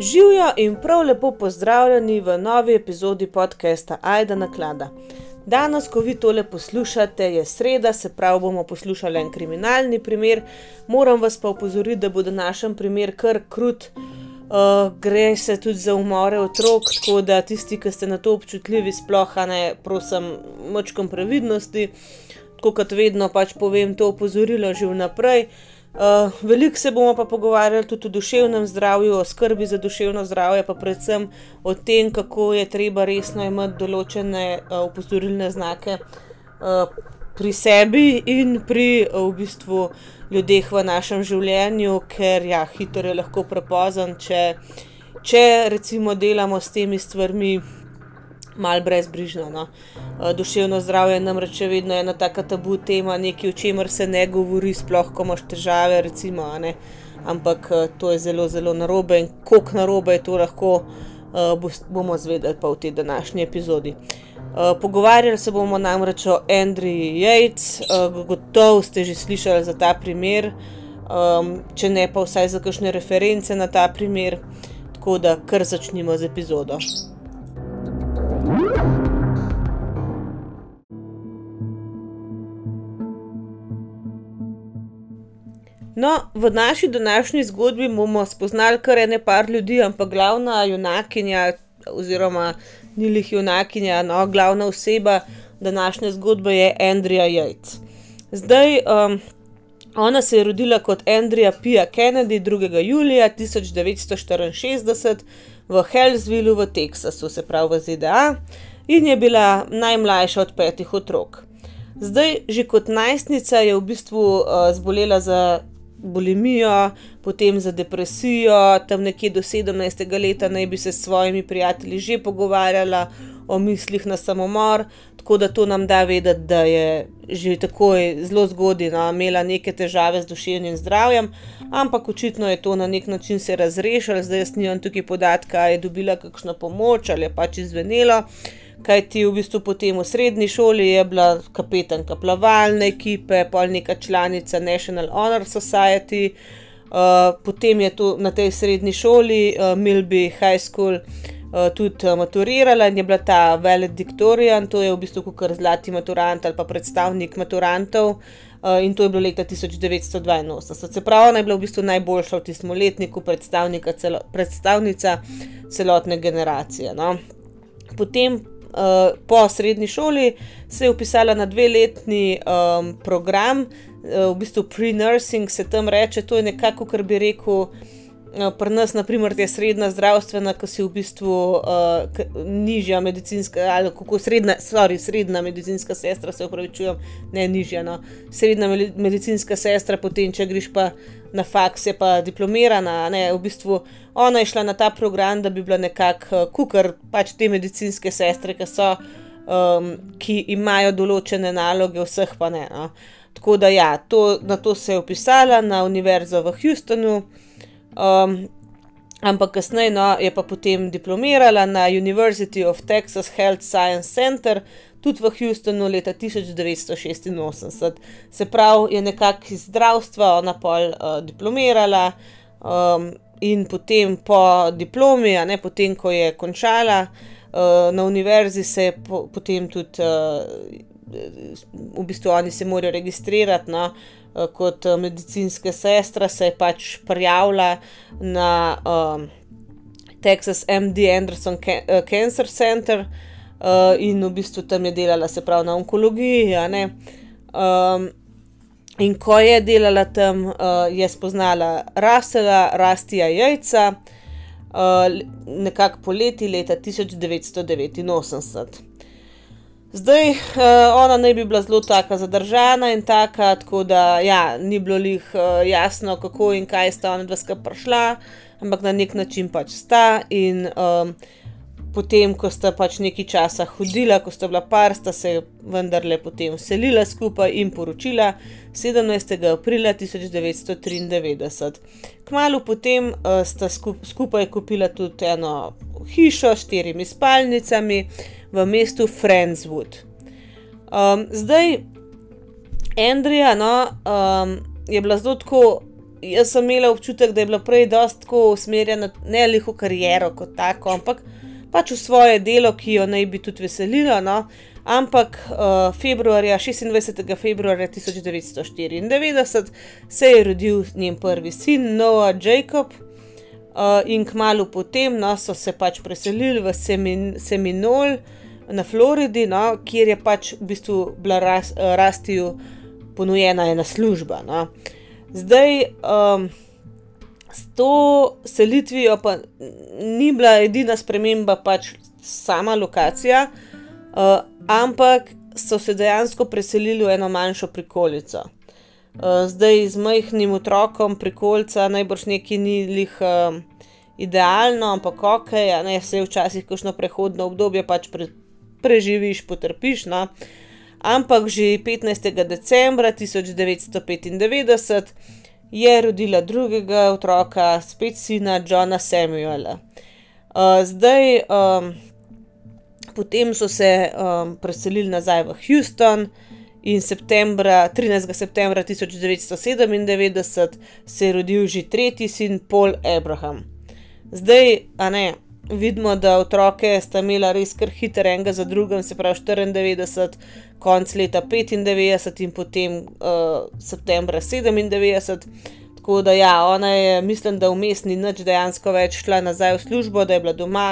Živijo in prav lepo pozdravljeni v novi epizodi podcasta Aida na klada. Danes, ko vi tole poslušate, je sreda, se pravi, bomo poslušali en kriminalni primer. Moram vas pa upozoriti, da bo današnji primer kar krut. Uh, gre se tudi za umore otrok, tako da tisti, ki ste na to občutljivi, sploh ne, prosim, močkom previdnosti. Tako kot vedno, pač povem to opozorilo že vnaprej. Uh, Veliko se bomo pa pogovarjali tudi o duševnem zdravju, o skrbi za duševno zdravje, pa predvsem o tem, kako je treba resno imeti določene uh, opozorilne znake uh, pri sebi in pri uh, v bistvu ljudeh v našem življenju, ker ja, hitro je lahko prepozen, če, če recimo delamo s temi stvarmi mal brezbrižno. No. Duševno zdravje nam reče vedno ena taka tabu tema, nekaj o čemer se ne govori, sploh ko imaš težave, recimo, ampak to je zelo, zelo narobe in koliko narobe je to lahko, bomo zvedeli pa v tej današnji epizodi. Pogovarjali se bomo namreč o Andrew Yates, gotovo ste že slišali za ta primer, če ne pa vsaj za kakšne reference na ta primer, tako da kar začnimo z epizodo. No, v naši današnji zgodbi bomo spoznali kar ene par ljudi, ampak glavna junakinja, oziroma ni lih junakinja, no, glavna oseba današnje zgodbe je Andrea Yates. Zdaj, um, ona se je rodila kot Andrea Pia Kennedy 2. julija 1964 v Hellsvillu v Teksasu, se pravi v ZDA, in je bila najmlajša od petih otrok. Zdaj, že kot najstnica je v bistvu uh, zbolela za bulimijo, potem za depresijo, tam nekje do 17. leta naj bi se s svojimi prijatelji že pogovarjala o mislih na samomor, tako da to nam da vedeti, da je že takoj zelo zgodaj no, imela neke težave z duševnim zdravjem, ampak očitno je to na nek način se razrešilo, zdaj jaz nimam tukaj podatka, ali je dobila kakšno pomoč ali je pač izvenelo. Kaj ti v bistvu potem v srednji šoli je bila kapetanka plavalne ekipe, pol neka članica National Honor Society, uh, potem je tu na tej srednji šoli, uh, Milby High School, uh, tudi uh, maturirala in je bila ta valediktorijan, to je v bistvu kar zlati maturant ali pa predstavnik maturantov. Uh, in to je bilo leta 1982. Se pravi, ona je bila v bistvu najboljša v tistem letniku, celo, predstavnica celotne generacije. No. Potem uh, po srednji šoli, se je upisala na dveletni um, program, uh, v bistvu pre-nursing se tam reče, to je nekako, kar bi rekel. Pri nas, naprimer, je srednja zdravstvena, ki si v bistvu uh, nižja medicinska, ali kako srednja, sorry, srednja medicinska sestra, se upravičujem, ne nižja. No. Srednja medicinska sestra, potem, če greš pa na faks, je pa diplomirana. Ne, v bistvu ona je šla na ta program, da bi bila nekako kukar, pač te medicinske sestre, ki so, um, ki imajo določene naloge, vseh pa ne. No. Tako da, ja, to, na to se je upisala na univerzo v Houstonu. Um, ampak kasneje no, je pa potem diplomirala na University of Texas Health Science Center, tudi v Houstonu leta 1986. Se pravi, je nekako iz zdravstva ona pol uh, diplomirala um, in potem po diplomi, a ne potem, ko je končala uh, na univerzi, se je po, potem tudi. Uh, V bistvu oni se morajo registrirati, no, Eh, kot eh, medicinska sestra, se je pač prijavila na um, Texas MD Anderson eh, Cancer Center uh, in v bistvu tam je delala, se pravi, na onkologiji. Um, in ko je delala tam, uh, je spoznala Rasela, Rastija Jajca, uh, nekako poleti leta 1989. Zdaj, uh, ona naj bi bila zelo tako zadržana in taka, tako da ja, ni bilo jih uh, eh, jasno, kako in kaj sta ona dva skupaj prišla, ampak na nek način pač sta. In um, potem, ko sta pač nekaj časa hodila, ko sta bila par, sta se vendarle potem uselila skupaj in poročila 17. aprila 1993. Kmalo potem uh, sta skup, skupaj kupila tudi eno hišo s štirimi spalnicami v mestu Friendswood. Um, zdaj, Andrija no, um, je bila zelo tako jaz sem imela občutek, da je bila prej dosta tako usmerjena ne le v kariero kot tako, ampak pač v svoje delo, ki jo naj bi tudi veselilo. No? Ampak uh, februarja, 26. februarja 1994 se je rodil njen prvi sin, Noah Jacob, uh, in kmalo potem no, so se pač preselili v Semin Seminole na Floridi, no, kjer je pač v bistvu bila ras, uh, rastiju ponujena ena služba. No. Zdaj, um, s to selitvijo pa ni bila edina sprememba, pač sama lokacija, uh, ampak so se dejansko preselili v eno manjšo prikolico. Uh, zdaj z majhnim otrokom prikolca najbrž neki ni lih uh, idealno, ampak ok, ne se včasih kakšno prehodno obdobje pač pre, preživiš, potrpiš. No? Ampak že 15. decembra 1995 je rodila drugega otroka, spet sina Johna Samuela. Uh, zdaj, potem so se preselili nazaj v Houston in septembra, 13. septembra 1997 se je rodil že tretji sin Paul Abraham. Zdaj, a ne, vidimo, da otroke sta imela res kar hiter enega za drugim, se pravi 94, konc leta 95 in potem uh, septembra 97. Tako da ja, ona je, mislim, da vmes ni nič dejansko več šla nazaj v službo, da je bila doma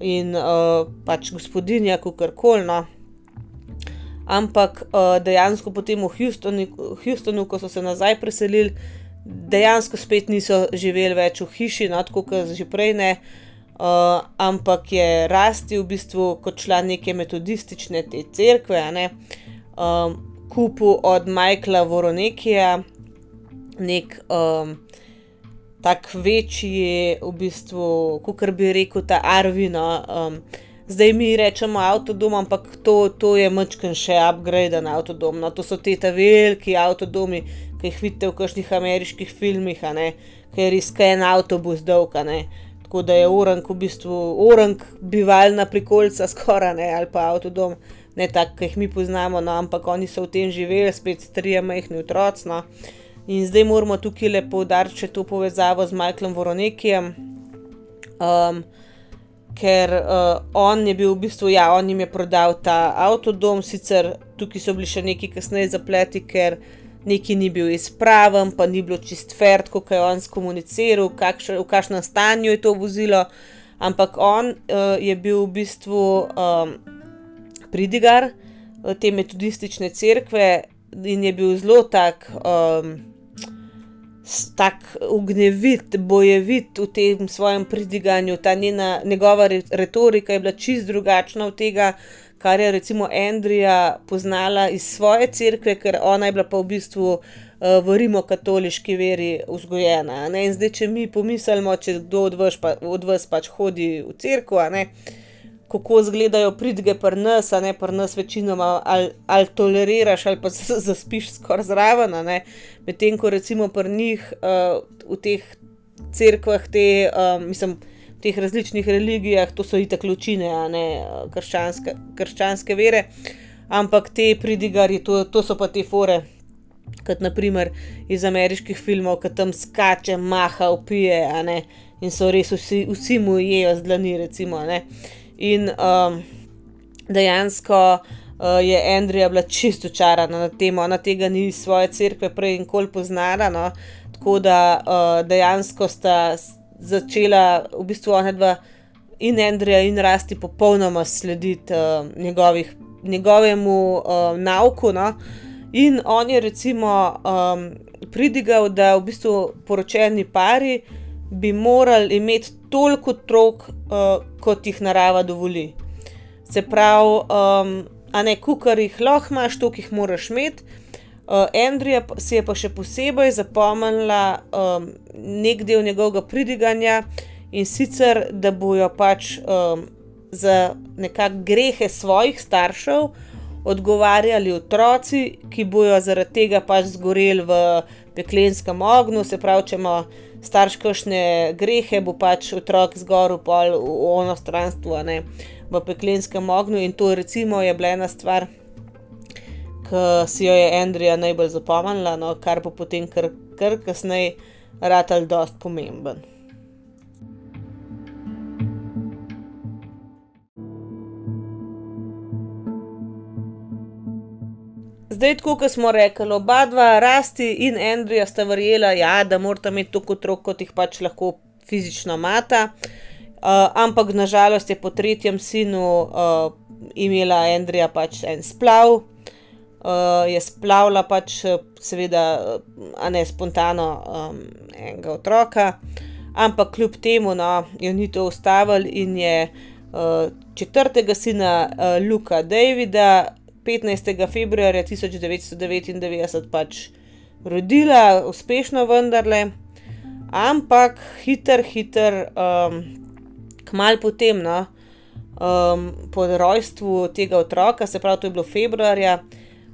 in uh, pač gospodinja, kako koli. No. Ampak uh, dejansko potem v Houstonu, Houstonu, ko so se nazaj preselili, dejansko spet niso živeli več v hiši, no, tako kot že prej ne. Uh, ampak je rasti v bistvu kot član neke metodistične te cerkve, ne, um, kupu od Michaela Voronekija, nek um, tak večji, v bistvu, kot bi rekel, ta Arvino. Um, zdaj mi rečemo avtodom, ampak to, to je mačken še upgrade na avtodom. No, to so te ta veliki avtodomi, ki jih vidite v kakšnih ameriških filmih, ker iskajo en avtobus dolg. Tako da je orang v bistvu orang bivalna prikolca skoraj ne ali pa avtodom. Ne tako, ki jih mi poznamo, no, ampak oni so v tem živeli, spet trije majhni otroci. No. In zdaj moramo tukaj le poudariti to povezavo z Michaelom Voronekijem, um, ker uh, on je bil v bistvu, ja, on jim je prodal ta avtodom, sicer tukaj so bili še neki kasneje zapleti, ker neki ni bil izpraven, pa ni bilo čist fert, kako je on skomuniciral, kakš, v kakšnem stanju je to vozilo. Ampak on uh, je bil v bistvu um, pridigar te metodistične cerkve in je bil zelo tak. Um, tako ugnevit, bojevit v tem svojem pridiganju. Ta njena, njegova retorika je bila čist drugačna od tega, kar je recimo Andrija poznala iz svoje cerkve, ker ona je bila pa v bistvu uh, v rimokatoliški veri vzgojena. Ne? In zdaj, če mi pomislimo, če kdo od vas, pa, od vas pač hodi v cerkvo, kako izgledajo pridge pri nas, a ne pri nas večinoma ali, ali toleriraš ali pa zaspiš skoraj zraven. Medtem ko recimo pri njih uh, v teh cerkvah, te, uh, mislim, teh različnih religijah, to so itak ločine, a ne krščanske, krščanske vere, ampak te pridigari, to, to so pa te fore. Kot naprimer iz ameriških filmov, ki tam skače, maha, upije, in so res vsi, vsi mu jejo z dlani. Recimo, In um, dejansko uh, je Andrija bila čisto čarana na tem, ona tega ni iz svoje crkve prej in kol poznala. No? Tako da uh, dejansko sta začela v bistvu ona dva in Andrija in rasti popolnoma slediti uh, njegovih, njegovemu uh, nauku. No? In on je recimo um, pridigal, da v bistvu poročeni pari bi morali imeti toliko otrok, uh, kot jih narava dovoli. Se pravi, um, a ne kukar jih lahko imaš, toliko jih moraš imeti. Uh, Andrija si je pa še posebej zapomnila um, nek del njegovega pridiganja in sicer, da bojo pač um, za nekakšne grehe svojih staršev odgovarjali otroci, ki bojo zaradi tega pač zgoreli v peklenskem ognju. Se pravi, če ima starš kakšne grehe, bo pač otrok zgoril pol v ono stranstvo, ne v peklenskem ognju. In to recimo je bila ena stvar, ki si jo je Andrija najbolj zapomnila, no, kar bo potem kar, kar kasneje ratal dost pomemben. Zdaj, tako kot smo rekli, oba dva, Rasti in Andrija, sta verjela, ja, da morata imeti toliko otrok, kot jih pač lahko fizično mata. Uh, ampak nažalost je po tretjem sinu uh, imela Andrija pač en splav, uh, je splavila pač, seveda, a ne spontano, um, enega otroka, ampak kljub temu, no, jo ni to ustavil in je uh, četrtega sina uh, Luka Davida 15. februarja 1999 pač rodila, uspešno vendarle, ampak hiter, hiter, um, kmalu potem, no, um, po rojstvu tega otroka, se pravi, to je bilo februarja,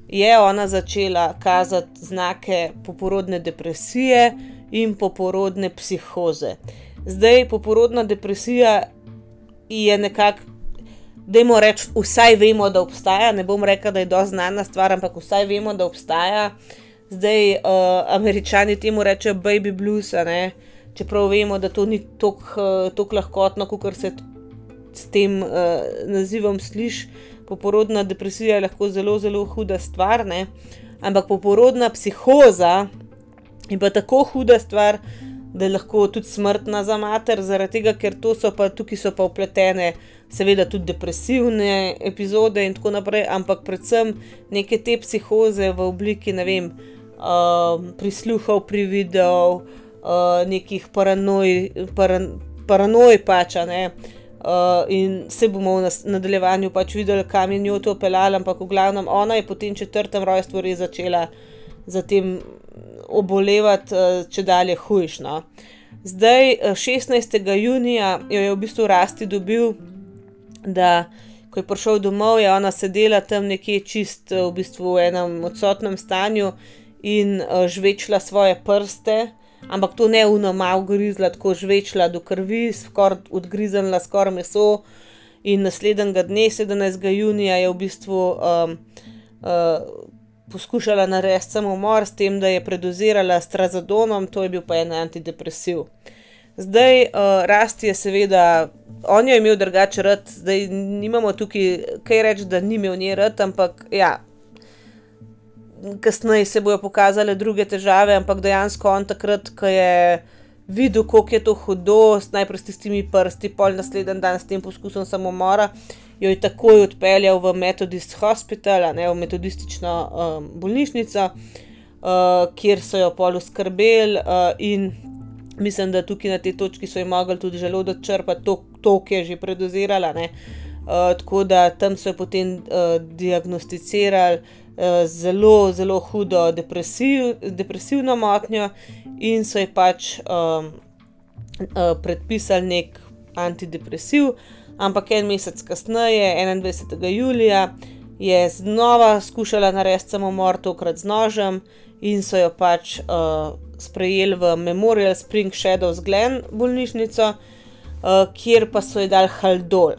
je ona začela kazati znake poporodne depresije in poporodne psihoze. Zdaj, poporodna depresija je nekako Dajmo reči, vsaj vemo, da obstaja. Ne bom rekel, da je do znana stvar, ampak vsaj vemo, da obstaja. Zdaj, uh, američani temu rečejo baby blues, čeprav vemo, da to ni tako uh, lahkotno, kot se s tem uh, nazivom sliši. Poporodna depresija je lahko zelo, zelo huda stvar, ne? ampak poporodna psihoza je pa tako huda stvar, da je lahko tudi smrtna za mater, zaradi tega, ker so pa, tukaj so pa upletene seveda tudi depresivne epizode in tako naprej, ampak predvsem neke te psihoze v obliki, ne vem, uh, prisluhov pri videu, uh, nekih paranoj, paran, paranoj pač, ne. Uh, in se bomo v nadaljevanju pač videli, kam je njo to pelala, ampak v glavnem ona je po tem četrtem rojstvu res začela zatem obolevati, uh, če dalje hujšno. Zdaj, 16. junija jo je v bistvu rasti dobil da ko je prišel domov, je ona sedela tam nekje čist v bistvu v enem odsotnem stanju in uh, žvečila svoje prste, ampak to ne uno malo grizla, tako žvečila do krvi, skoraj odgriznila skoraj meso. In naslednjega dne, 17. junija, je v bistvu um, uh, poskušala narediti samomor s tem, da je predozirala s trazadonom, to je bil pa en antidepresiv. Zdaj, uh, Rasti je seveda, on jo je imel drugače rad, zdaj nimamo tukaj kaj reči, da ni imel nje rad, ampak ja. Kasneje se bodo pokazale druge težave, ampak dejansko on takrat, ko je videl, kako je to hudo, najprej s tistimi prsti, pol naslednji dan s tem poskusom samomora, jo je takoj odpeljal v Methodist Hospital, ne v metodistično um, bolnišnico, uh, kjer so jo pol uskrbeli uh, in mislim, da tukaj na tej točki so jim mogli tudi želodec črpati, to, to ki je že predozirala. Uh, tako da tam so jo potem uh, diagnosticirali zelo, zelo hudo depresiv, depresivno motnjo in so ji pač um, uh, predpisali nek antidepresiv. Ampak en mesec kasneje, 21. julija, je znova skušala narediti samomor, tokrat z nožem, in so jo pač uh, sprejeli v Memorial Spring Shadows Glen bolnišnico, uh, kjer pa so ji dali Haldol.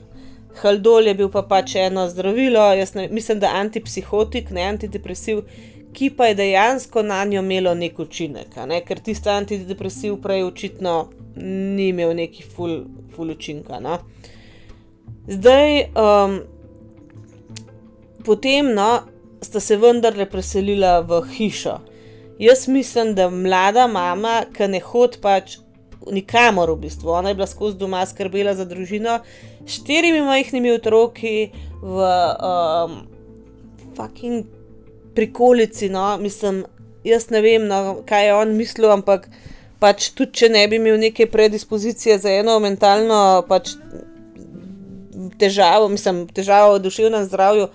Haldol je bil pa pač eno zdravilo, jaz ne, mislim, da antipsihotik, ne antidepresiv, ki pa je dejansko na njo imelo nek učinek, ne? ker tisti antidepresiv prej očitno ni imel neki full, full učinka. No? Zdaj, um, potem no, sta se vendarle preselila v hišo. Jaz mislim, da mlada mama, ki ne hodi pač nikamor, v bistvu, ona je bila skozi doma skrbela za družino, štirimi majhnimi otroki v um, fucking prikolici. No? Mislim, jaz ne vem, no, kaj je on mislil, ampak pač tudi če ne bi imel neke predispozicije za eno mentalno pač, težavo, mislim, težavo v duševnem zdravju.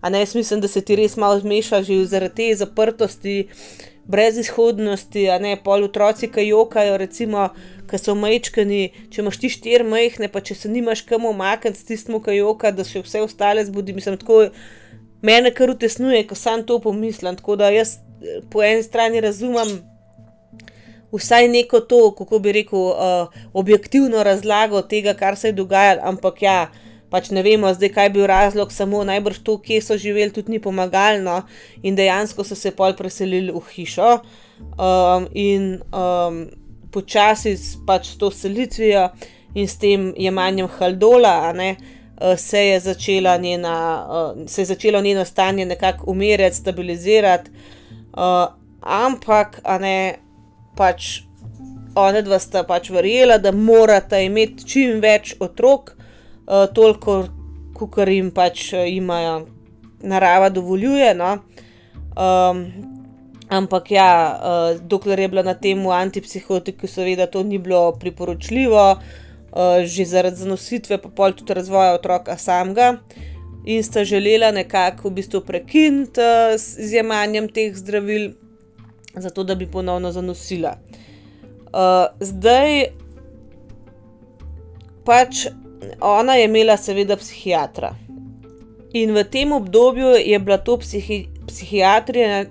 A ne, jaz mislim, da se ti res malo zmeša že zaradi te zaprtosti, uh, brez izhodnosti, a ne pol otroci, ki jokajo, recimo, ki so majčkani. Če imaš ti štiri majhne, pa če se nimaš kam omakniti s tistim, ki joka, da še vse ostale zbudi. Mislim, tako mene kar utesnuje, ko sam to pomislim. Tako da jaz po eni strani razumem. Vsaj neko to, kako bi rekel, uh, objektivno razlago tega, kar se je dogajalo, ampak ja, pač ne vemo zdaj, kaj je bil razlog, samo najbrž to, kje so živeli, tudi ni pomagalno in dejansko so se pol preselili v hišo. Um, in um, počasi pač s to selitvijo in s tem jemanjem haldola, ne, uh, se, je njena, uh, se je začelo njeno stanje nekako umirjati, stabilizirati, uh, ampak ne, pač ona dva sta pač verjela, da morata imeti čim več otrok, toliko, kot jim pač imajo narava dovoljuje. No. Um, ampak ja, uh, dokler je bila na tem antipsihotiku, seveda to ni bilo priporočljivo, uh, že zaradi zanositve, pa pol tudi razvoja otroka samega. In sta želela nekako v bistvu prekiniti uh, z jemanjem teh zdravil, zato da bi ponovno zanosila. Uh, zdaj, pač ona je imela, seveda, psihiatra. In v tem obdobju je bila to psihi, psihiatrinja,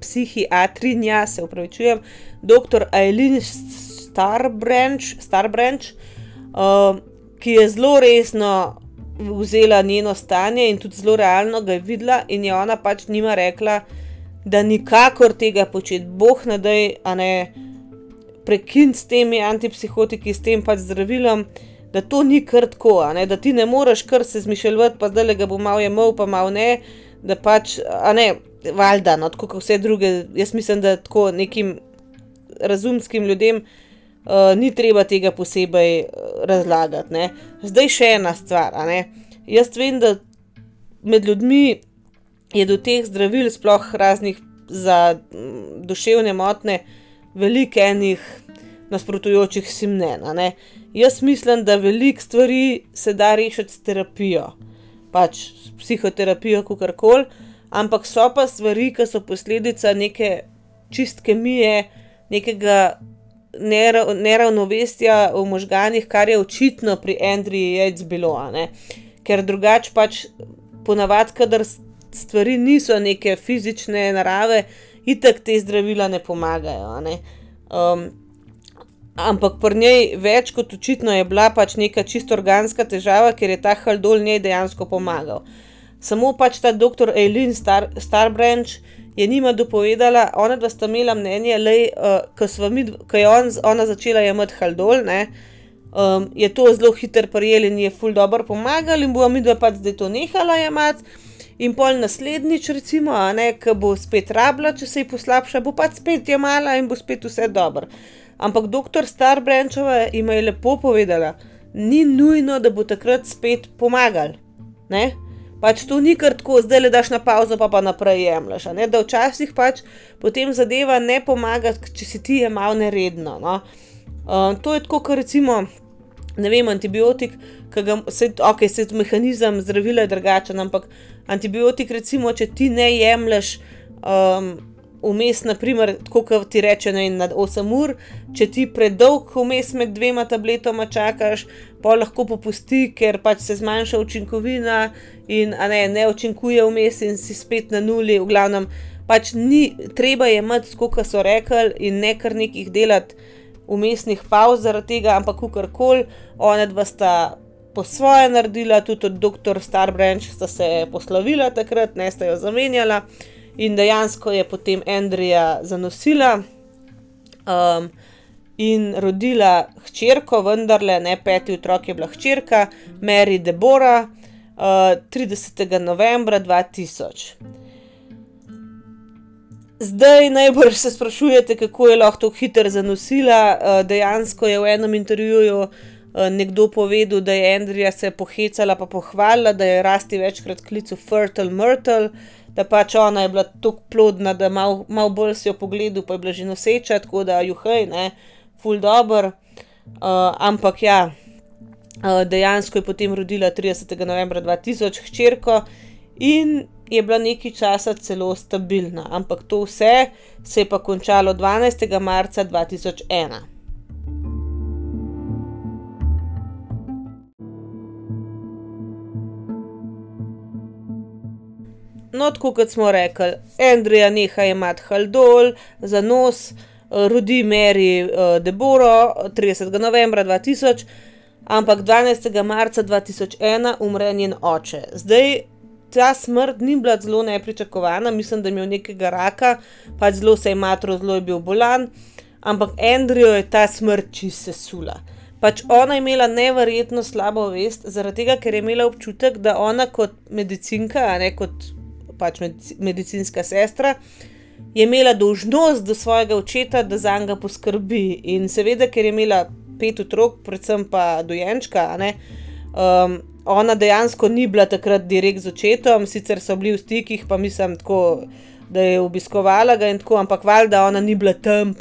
psihiatrinja, se upravičujem, dr. Aileen Starbranch, Starbranch uh, ki je zelo resno vzela njeno stanje in tudi zelo realno ga je videla, in je ona pač njima rekla, da nikakor tega početi, boh ne da je, a ne prekiniti s temi antipsihotiki, s tem pač zdravilom, da to ni kar tako, ne, da ti ne moreš kar se zmišljati, pa zdaj le ga bo malo jemal, pa malo ne, da pač, a ne, valjda, no, tako kot vse druge, jaz mislim, da tako nekim razumskim ljudem uh, ni treba tega posebej uh, razlagati. Ne. Zdaj še ena stvar, a ne, jaz vem, da med ljudmi je do teh zdravil, sploh raznih za duševne motne, veliko enih nasprotujočih si mnen. Jaz mislim, da veliko stvari se da rešiti s terapijo, pač s psihoterapijo, kako koli, ampak so pa stvari, ki so posledica neke čist kemije, nekega neravnovesja v možganjih, kar je očitno pri Andriji Jejc bilo. Ker drugače pač ponavadi, kadar stvari niso neke fizične narave, itek te zdravila ne pomagajo. Ne? Um, ampak pri njej več kot očitno je bila pač neka čisto organska težava, ker je ta haldol njej dejansko pomagal. Samo pač ta doktor Eileen Star, Starbranch je njima dopovedala, ona dva sta imela mnenje, da uh, ko je on, ona začela jemati haldol, ne, um, je to zelo hiter prijel in je ful dobro pomagal in bo mi dva pač zdaj to nehala jemati. In pol naslednjič, recimo, ki bo spet rabila, če se ji poslabša, bo pač spet jemala in bo spet vse dobro. Ampak doktor Starbrančova jim je lepo povedala, ni nujno, da bo takrat spet pomagal. Ne? Pač to ni kar tako, zdaj le daš na pauzo, pa pa naprej jemliš. Da včasih pač potem zadeva ne pomaga, če si ti jemal neredno. No? Uh, to je tako, kot recimo, ne vem, antibiotik, ki ga se, ok, se mehanizem zdravila je drugačen, ampak antibiotik, recimo, če ti ne jemliš um, vmes, naprimer, tako kot ti reče, ne na 8 ur, če ti predolg vmes med dvema tabletoma čakaš, pa lahko popusti, ker pač se zmanjša učinkovina in ne, ne učinkuje vmes in si spet na nuli, v glavnem. Pač ni treba jemati, kot so rekli, in ne kar nekih delati umestnih pauz zaradi tega, ampak kakorkoli, ona dva sta po svoje naredila, tudi od dr. Starbranch sta se poslovila takrat, ne sta jo zamenjala in dejansko je potem Andrija zanosila um, in rodila hčerko, vendarle ne peti otrok je bila hčerka, Mary Debora, uh, 30. novembra 2000. Zdaj najbolj se sprašujete, kako je lahko tako hitro zanosila. Uh, dejansko je v enem intervjuju uh, nekdo povedal, da je Andrija se pohecala, pa pohvalila, da je rasti večkrat klical Fertile Myrtle, da pač ona je bila tako plodna, da malo mal bolj si jo pogledal, pa je bila že noseča, tako da juhaj, ne, full dobr. Uh, ampak ja, uh, dejansko je potem rodila 30. novembra 2000 hčerko in je bila nekaj časa celo stabilna. Ampak to vse se je pa končalo 12. marca 2001. No, tako kot smo rekli, Andrija neha imati haldol za nos, rodi Mary uh, Deboro 30. novembra 2000. ampak 12. marca 2001 umre njen oče. Zdaj, ta smrt ni bila zelo nepričakovana, mislim, da je imel nekega raka, pač zelo se je matro, zelo je bil bolan, ampak Andrew je ta smrt čist sesula. Pač ona je imela neverjetno slabo vest, zaradi tega, ker je imela občutek, da ona kot medicinka, ne kot pač medicinska sestra, je imela dolžnost do svojega očeta, da za njega poskrbi. In seveda, ker je imela pet otrok, predvsem pa dojenčka, um, ona dejansko ni bila takrat direkt z očetom, sicer so bili v stikih, pa mislim, tako, da je obiskovala ga in tako, ampak valjda ona ni bila tam.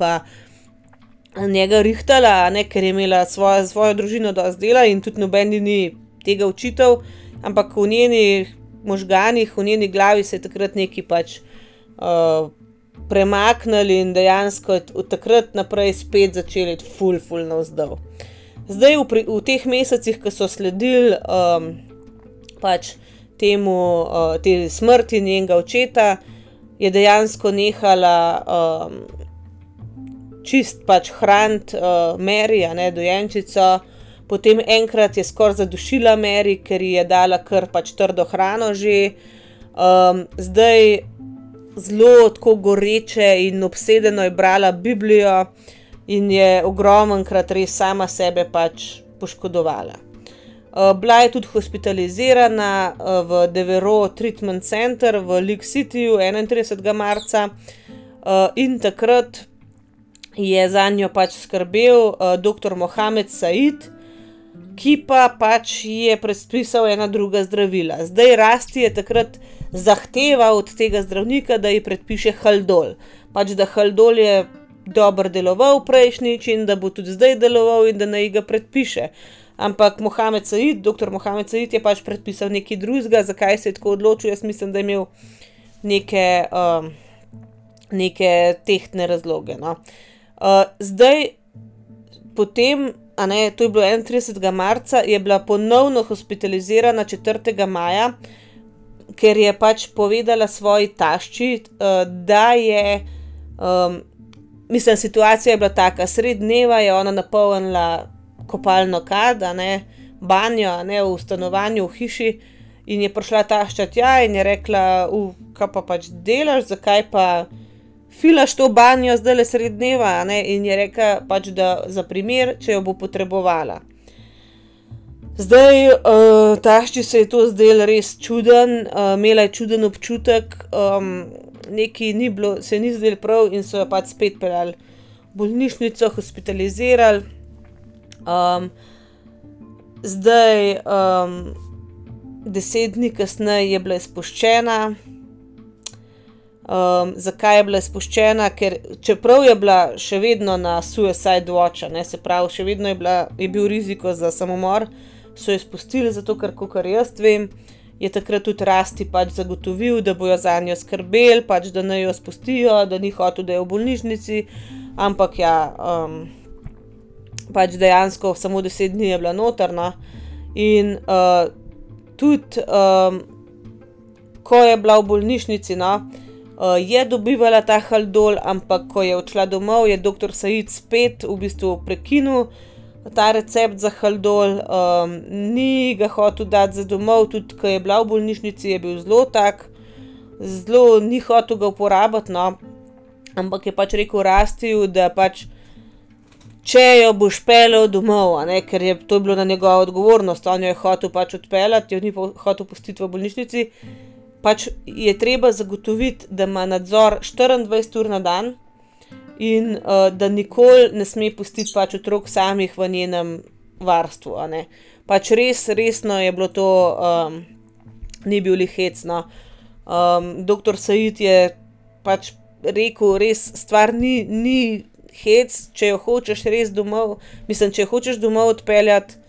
Njega rihtala, ne, ker je imela svojo, svojo družino dosti dela in tudi noben ni tega učitev, ampak v njenih možganih, v njeni glavi se je takrat neki pač uh, premaknili in dejansko od takrat naprej spet začeli ful, ful navzdol. Zdaj, v, v teh mesecih, ki so sledili um, pač temu, uh, te smrti njenega očeta, je dejansko nehala um, čist pač hraniti uh, Meri, a ne dojenčico. Potem enkrat je skoraj zadušila Meri, ker ji je dala kar pač trdo hrano že. Um, zdaj, zelo tako goreče in obsedeno je brala Biblijo in je ogromenkrat res sama sebe pač poškodovala. Uh, bila je tudi hospitalizirana uh, v Devero Treatment Center v Lake Cityju 31. marca uh, in takrat je za njo pač skrbel uh, dr. Mohamed Said, ki pa pač je predpisal ena druga zdravila. Zdaj rasti je takrat zahteva od tega zdravnika, da ji predpiše Haldol. Pač da Haldol je dobro deloval prejšnjič in da bo tudi zdaj deloval in da naj ga predpiše. Ampak Mohamed Said, doktor Mohamed Said je pač predpisal nekaj drugega, zakaj se je tako odločil. Jaz mislim, da je imel neke, uh, neke tehtne razloge. No. Uh, zdaj, potem, a ne, to je bilo 31. marca, je bila ponovno hospitalizirana 4. maja ker je pač povedala svoji tašči, uh, da je, um, mislim, situacija je bila taka, sred dneva je ona napolnila kopalno kad, ne, banjo, ne, v stanovanju, v hiši. In je prišla tašča tja in je rekla, kaj pa pač delaš, zakaj pa filaš to banjo zdaj le sred dneva. Ne? In je rekla, pač, da za primer, če jo bo potrebovala. Zdaj, uh, tašči se je to zdelo res čuden, uh, imela je čuden občutek, um, nekaj ni bilo, se ni zdelo prav, in so jo pač spet pelali v bolnišnico, hospitalizirali. Um, zdaj, um, deset dni kasneje je bila izpuščena. Um, zakaj je bila izpuščena? Ker čeprav je bila še vedno na Suicide Watch, ne, se pravi, še vedno je, bila, je bil riziko za samomor so jo spustili, zato ker, kar jaz vem, je takrat tudi Rasti pač zagotovil, da bojo za njo skrbeli, pač da naj jo spustijo, da ni hotel, da je v bolnišnici, ampak ja, um, pač dejansko samo deset dni je bila notrna. In uh, tudi, um, ko je bila v bolnišnici, no, uh, je dobivala ta haldol, ampak ko je odšla domov, je doktor Said spet v bistvu prekinil ta recept za haldol, um, ni ga hotel dati za domov, tudi ko je bila v bolnišnici, je bil zelo tak, zelo ni hotel ga uporabiti, no. ampak je pač rekel Rastiju, da pač. Če jo boš pelil domov, ne, ker je to bilo na njegovo odgovornost, on jo je hotel pač odpeljati, jo ni hotel pustiti v bolnišnici, pač je treba zagotoviti, da ima nadzor 24 ur na dan, in uh, da nikoli ne sme pustiti pač otrok samih v njenem varstvu. Pač res, resno je bilo to, um, ni bil lihecno. Um, doktor Said je pač rekel, res stvar ni, ni hec, če jo hočeš res domov, mislim, če jo hočeš domov odpeljati.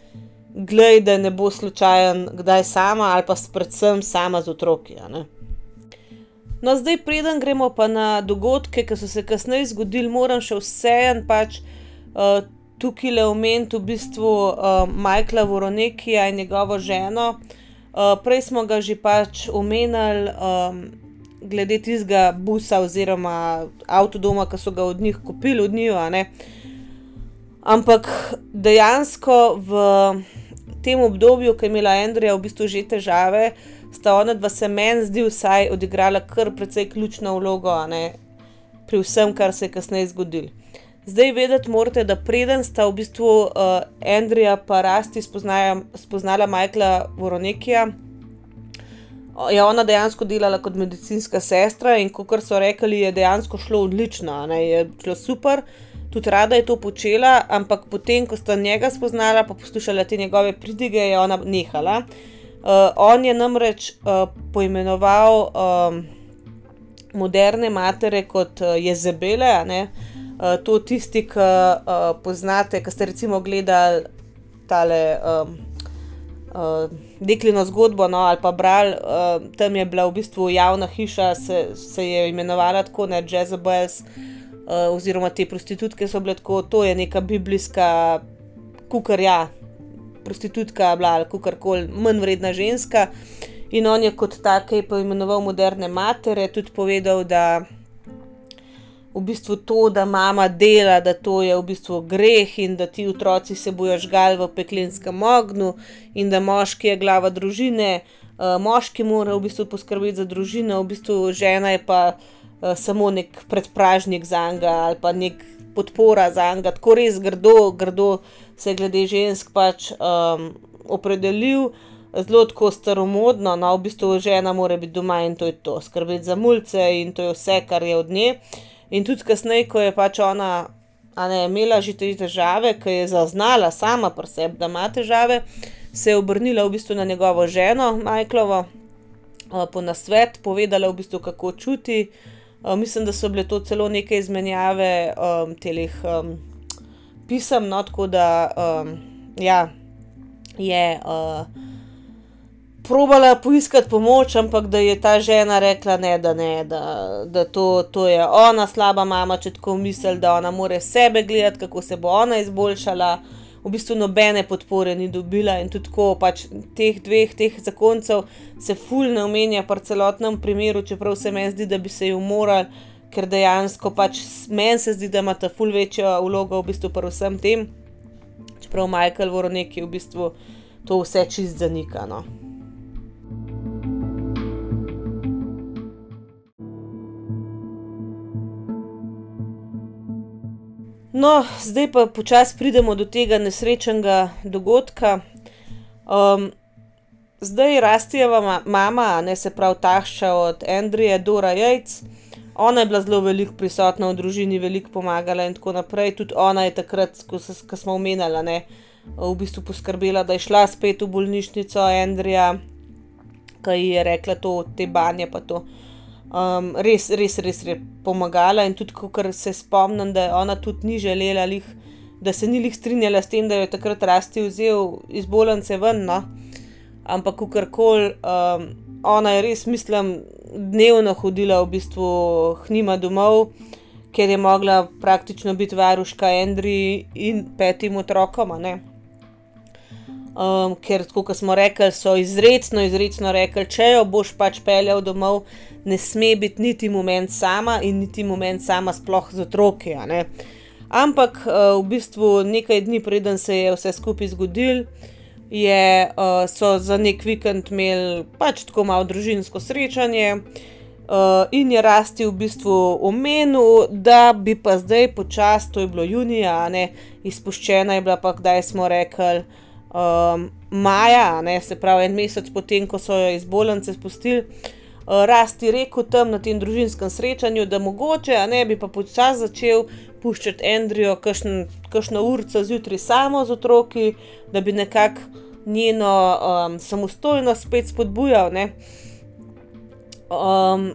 Glej, da ne bo slučajen, kdaj sama ali pa predvsem sama z otroki. No, zdaj, preden gremo pa na dogodke, ki so se kasneje zgodili, moram še vseeno pač uh, tukaj le omeniti v bistvu uh, Majkla Voronekija in njegovo ženo. Uh, prej smo ga že pač omenjali, um, glede tistega busa oziroma avtodoma, ki so ga od njih kupili, od njih. Ampak dejansko v tem obdobju, ko je imela Andrija v bistvu že težave, sta ona dva se meni zdi vsaj odigrala kar precej ključno vlogo ne, pri vsem, kar se je kasneje zgodilo. Zdaj vedeti morate, da preden sta v bistvu uh, Andrija pa Rasti spoznala Michaela Voronekija, je ona dejansko delala kot medicinska sestra in kot so rekli, je dejansko šlo odlično, ne, je šlo super. Tudi rada je to počela, ampak potem, ko sta njega spoznala, pa poslušala te njegove pridige, je ona nehala. Uh, on je namreč uh, poimenoval um, moderne matere kot uh, jezebele, uh, to tisti, ki uh, poznate, ki ste recimo gledali tale. Um, uh, Deklino zgodbo, no, ali pa brali, uh, tam je bila v bistvu javna hiša, se, se je imenovala tako, ne Jezebels, uh, oziroma te prostitutke so bile tako, to je neka biblijska kukarja, prostitutka, bila ali kukorkoli, manj vredna ženska. In on je kot take poimenoval moderne matere, tudi povedal, da v bistvu to, da mama dela, da to je v bistvu greh in da ti otroci se bojo žgal v peklenskem ognu in da moški je glava družine, uh, moški mora v bistvu poskrbeti za družino, v bistvu žena je pa uh, samo nek predpražnik za njega ali pa nek podpora za njega, tako res grdo, grdo se je glede žensk pač um, opredelil. Zelo tako staromodno, no, v bistvu žena mora biti doma in to je to, skrbeti za mulce in to je vse, kar je od nje. In tudi kasneje, ko je pač ona ne, imela že te težave, ki je zaznala sama pri sebi, da ima težave, se je obrnila v bistvu na njegovo ženo, Majklovo, po nasvet, povedala v bistvu, kako čuti. Mislim, da so bile to celo neke izmenjave um, telih um, pisem, no, tako da um, ja, je. Uh, probala poiskati pomoč, ampak da je ta žena rekla, ne, da, ne, da, da to, to je ona slaba mama, če tako misli, da ona more sebe gledati, kako se bo ona izboljšala. V bistvu nobene podpore ni dobila, in tudi tako, pač teh dveh, teh zakoncev se fulno omenja pri celotnem primeru, čeprav se meni zdi, da bi se jim morali, ker dejansko pač meni se zdi, da ima ta ful večjo vlogo v bistvu pri vsem tem, čeprav Michael Voronek je v bistvu to vse čist zanikano. No, zdaj pa počasi pridemo do tega nesrečnega dogodka. Um, zdaj Rastijeva mama, ne se pravi tašča od Andrije, Dora Jajc. Ona je bila zelo veliko prisotna v družini, veliko pomagala in tako naprej. Tudi ona je takrat, ko, ko smo omenjali, ne, v bistvu poskrbela, da je šla spet v bolnišnico Andrija, ki ji je rekla to, te banje pa to um, res, res, res je pomagala. In tudi, ko se spomnim, da ona tudi ni želela, lih, da se ni jih strinjala s tem, da jo takrat rasti vzel iz bolnice ven. No? Ampak, kako koli, um, ona je res, mislim, dnevno hodila v bistvu hnima domov. Ker je mogla praktično biti varuška Andri in petim otrokom. Um, ker, kot smo rekli, so izredno, izredno rekli, če jo boš pač peljal domov, ne sme biti niti moment sama in niti moment sama, sploh z otroki. Ampak uh, v bistvu nekaj dni preden se je vse skupaj zgodil, je, uh, so za nek vikend imeli pač tako malo družinsko srečanje. Uh, in je rasti v bistvu omenil, da bi pa zdaj počasi, to je bilo junija, ne, izpuščena je bila pa, kdaj smo rekli, um, maja, ne, se pravi en mesec potem, ko so jo iz bolnice spustili. Eh, rasti rekel tam na tem družinskem srečanju, da mogoče, a ne bi pa počasi začel puščati Andrijo, kakšno urco zjutraj samo z otroki, da bi nekako njeno um, samostojnost spet spodbujal. Um,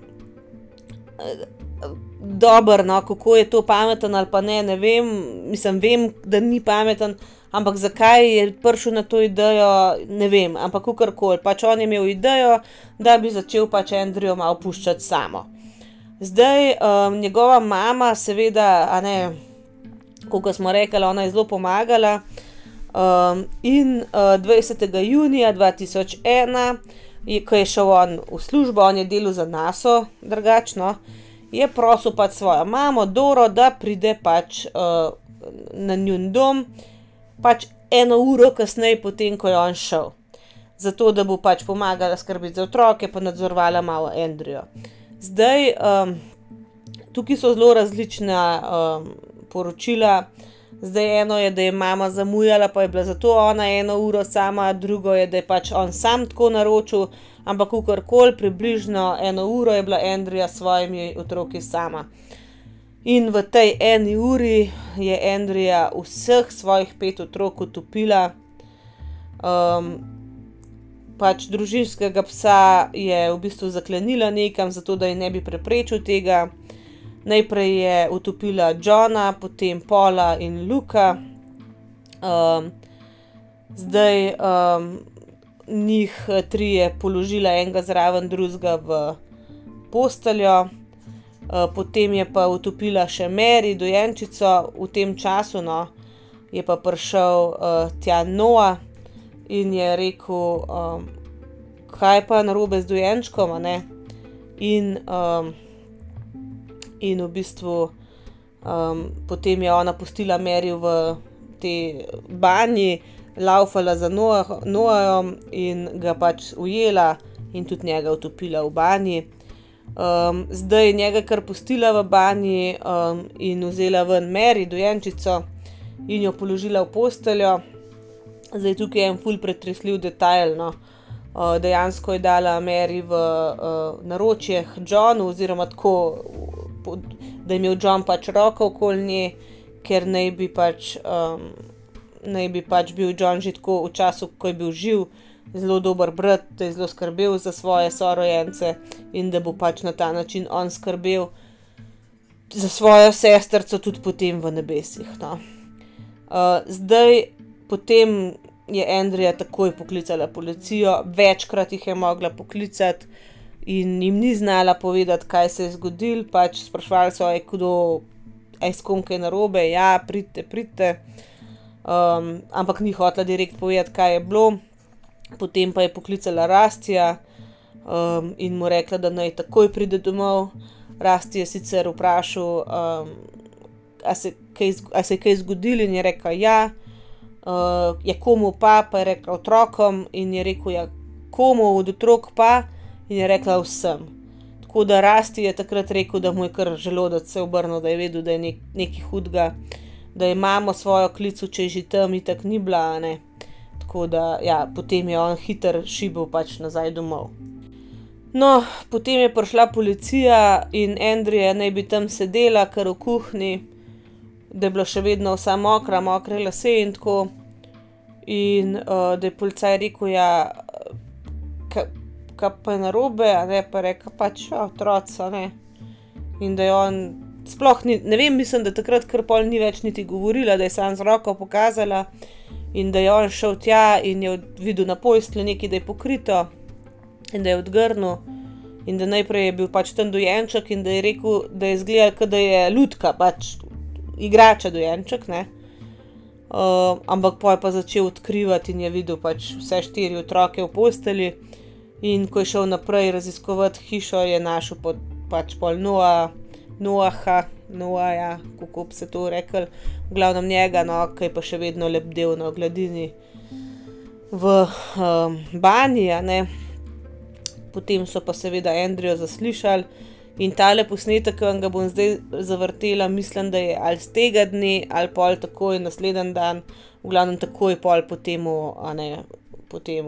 Dobro, no, kako je to pameten ali pa ne, ne vem, mislim, vem, da ni pameten, ampak zakaj je prišel na to idejo, ne vem, ampak kakorkoli. Pač on je imel idejo, da bi začel pač Andrijo malo puščati samo. Zdaj, um, njegova mama, seveda, a ne, kot smo rekli, ona je zelo pomagala. Um, in uh, 20. junija 2001, je, ko je šel on v službo, on je delal za NASO, drugačno. je prosil pač svojo mamo Doro, da pride pač uh, na njun dom, pač eno uro kasneje, potem ko je on šel. Zato, da bo pač pomagala skrbeti za otroke, pa nadzorovala malo Andrejo. Zdaj, um, tukaj so zelo različna um, poročila. Zdaj eno je, da je mama zamujala, pa je bila zato ona eno uro sama, drugo je, da je pač on sam tako naročil, ampak kakorkoli, približno eno uro je bila Andrija s svojimi otroki sama. In v tej eni uri je Andrija vseh svojih pet otrok utopila. Um, pač družinskega psa je v bistvu zaklenila nekam, zato da ji ne bi preprečil tega. Najprej je utopila Johna, potem Paula in Luka. Um, zdaj um, njih tri je položila enega zraven drugega v posteljo, potem je pa utopila še Mary, dojenčico, v tem času no, je pa prišel uh, tja Noah in je rekel, um, kaj pa narobe z dojenčkom. In um, in v bistvu um, potem je ona pustila Meri v tej banji, laufala za Noajem in ga pač ujela in tudi njega utopila v banji. Um, zdaj je njega kar pustila v banji um, in vzela ven Meri, dojenčico, in jo položila v posteljo. Zdaj tukaj je en ful pretresljiv detajl. No. Uh, dejansko je dala Meri v uh, naročje Johnu, oziroma tako da je imel John pač roko okoli nje, ker naj bi pač, um, naj bi pač bil John že tako v času, ko je bil živ, zelo dober brat, da je zelo skrbel za svoje sorojence in da bo pač na ta način on skrbel za svojo sestrco tudi potem v nebesih. No. Uh, zdaj, potem je Andrija takoj poklicala policijo, večkrat jih je mogla poklicati in jim ni znala povedati, kaj se je zgodilo. Pač sprašvali so, je kdo, aj s kom kaj narobe, ja, pridite, pridite. Um, ampak ni hotela direkt povedati, kaj je bilo. Potem pa je poklicala Rastija um, in mu rekla, da naj takoj pride domov. Rasti je sicer vprašal, um, a, se se je kaj zgodilo, in je rekel, ja, uh, je komu pa, pa je rekel otrokom, in je rekel, ja, komu od otrok pa in je rekla vsem. Tako da Rasti je takrat rekel, da mu je kar želodec se obrnil, da je vedel, da je nek, nekaj hudega, da imamo svojo klicu, če je že tam in tako ni bila. Ne? Tako da ja, potem je on hiter šibil pač nazaj domov. No, potem je prišla policija in Andrija naj bi tam sedela, kar v kuhinji, da je bila še vedno vsa mokra, mokre lase in tako. In uh, da je policaj rekel, ja, kaj pa je narobe, a ne pa reka pač otroci. In da je on, sploh ni, ne vem, mislim, da takrat kar pol ni več niti govorila, da je sam z roko pokazala in da je on šel tja in je videl na pojstlu nekaj, da je pokrito in da je odgrnil. In da najprej je bil pač ten dojenček, in da je rekel, da je izgledal, da je ljudka, pač igrača dojenček. Uh, ampak pa je pa začel odkrivati in je videl pač vse štiri otroke v posteli. In ko je šel naprej raziskovati hišo, je našel pod, pač pol Noa, Noaha, Noaja, kako bi se to rekel, v glavnem njega, no, ki je pa še vedno lebdel na gladini v um, banji. Potem so pa seveda Andrijo zaslišali in tale posnetek, ki vam ga bom zdaj zavrtela, mislim, da je ali z tega dne ali pol takoj naslednji dan, v glavnem takoj pol po tem, po tem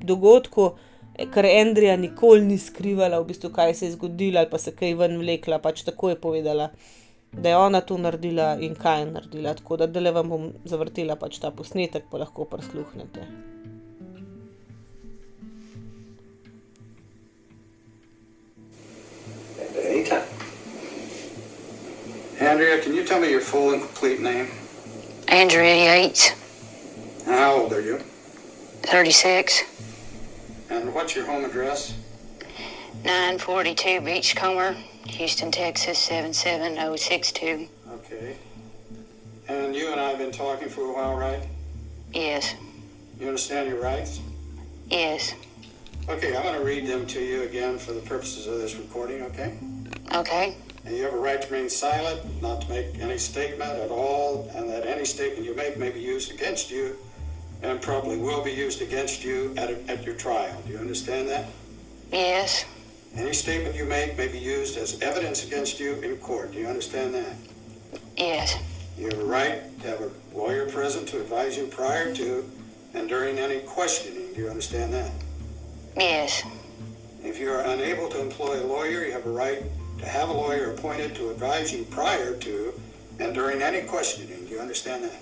dogodku, ker Andrija nikoli ni skrivala, v bistvu, kaj se je zgodilo, ali pa se kaj ven vlekla, pač tako je povedala, da je ona to naredila in kaj je naredila. Tako da le vam bom zavrtela pač ta posnetek, pa lahko prisluhnete. Andrea, can you tell me your full and complete name? Andrea Yates. How old are you? 36. And what's your home address? 942 Beachcomber, Houston, Texas 77062. Okay. And you and I have been talking for a while, right? Yes. You understand your rights? Yes. Okay, I'm going to read them to you again for the purposes of this recording, okay? Okay. And you have a right to remain silent, not to make any statement at all, and that any statement you make may be used against you and probably will be used against you at, at your trial. Do you understand that? Yes. Any statement you make may be used as evidence against you in court. Do you understand that? Yes. You have a right to have a lawyer present to advise you prior to and during any questioning. Do you understand that? Yes. If you are unable to employ a lawyer, you have a right to have a lawyer appointed to advise you prior to and during any questioning. Do you understand that?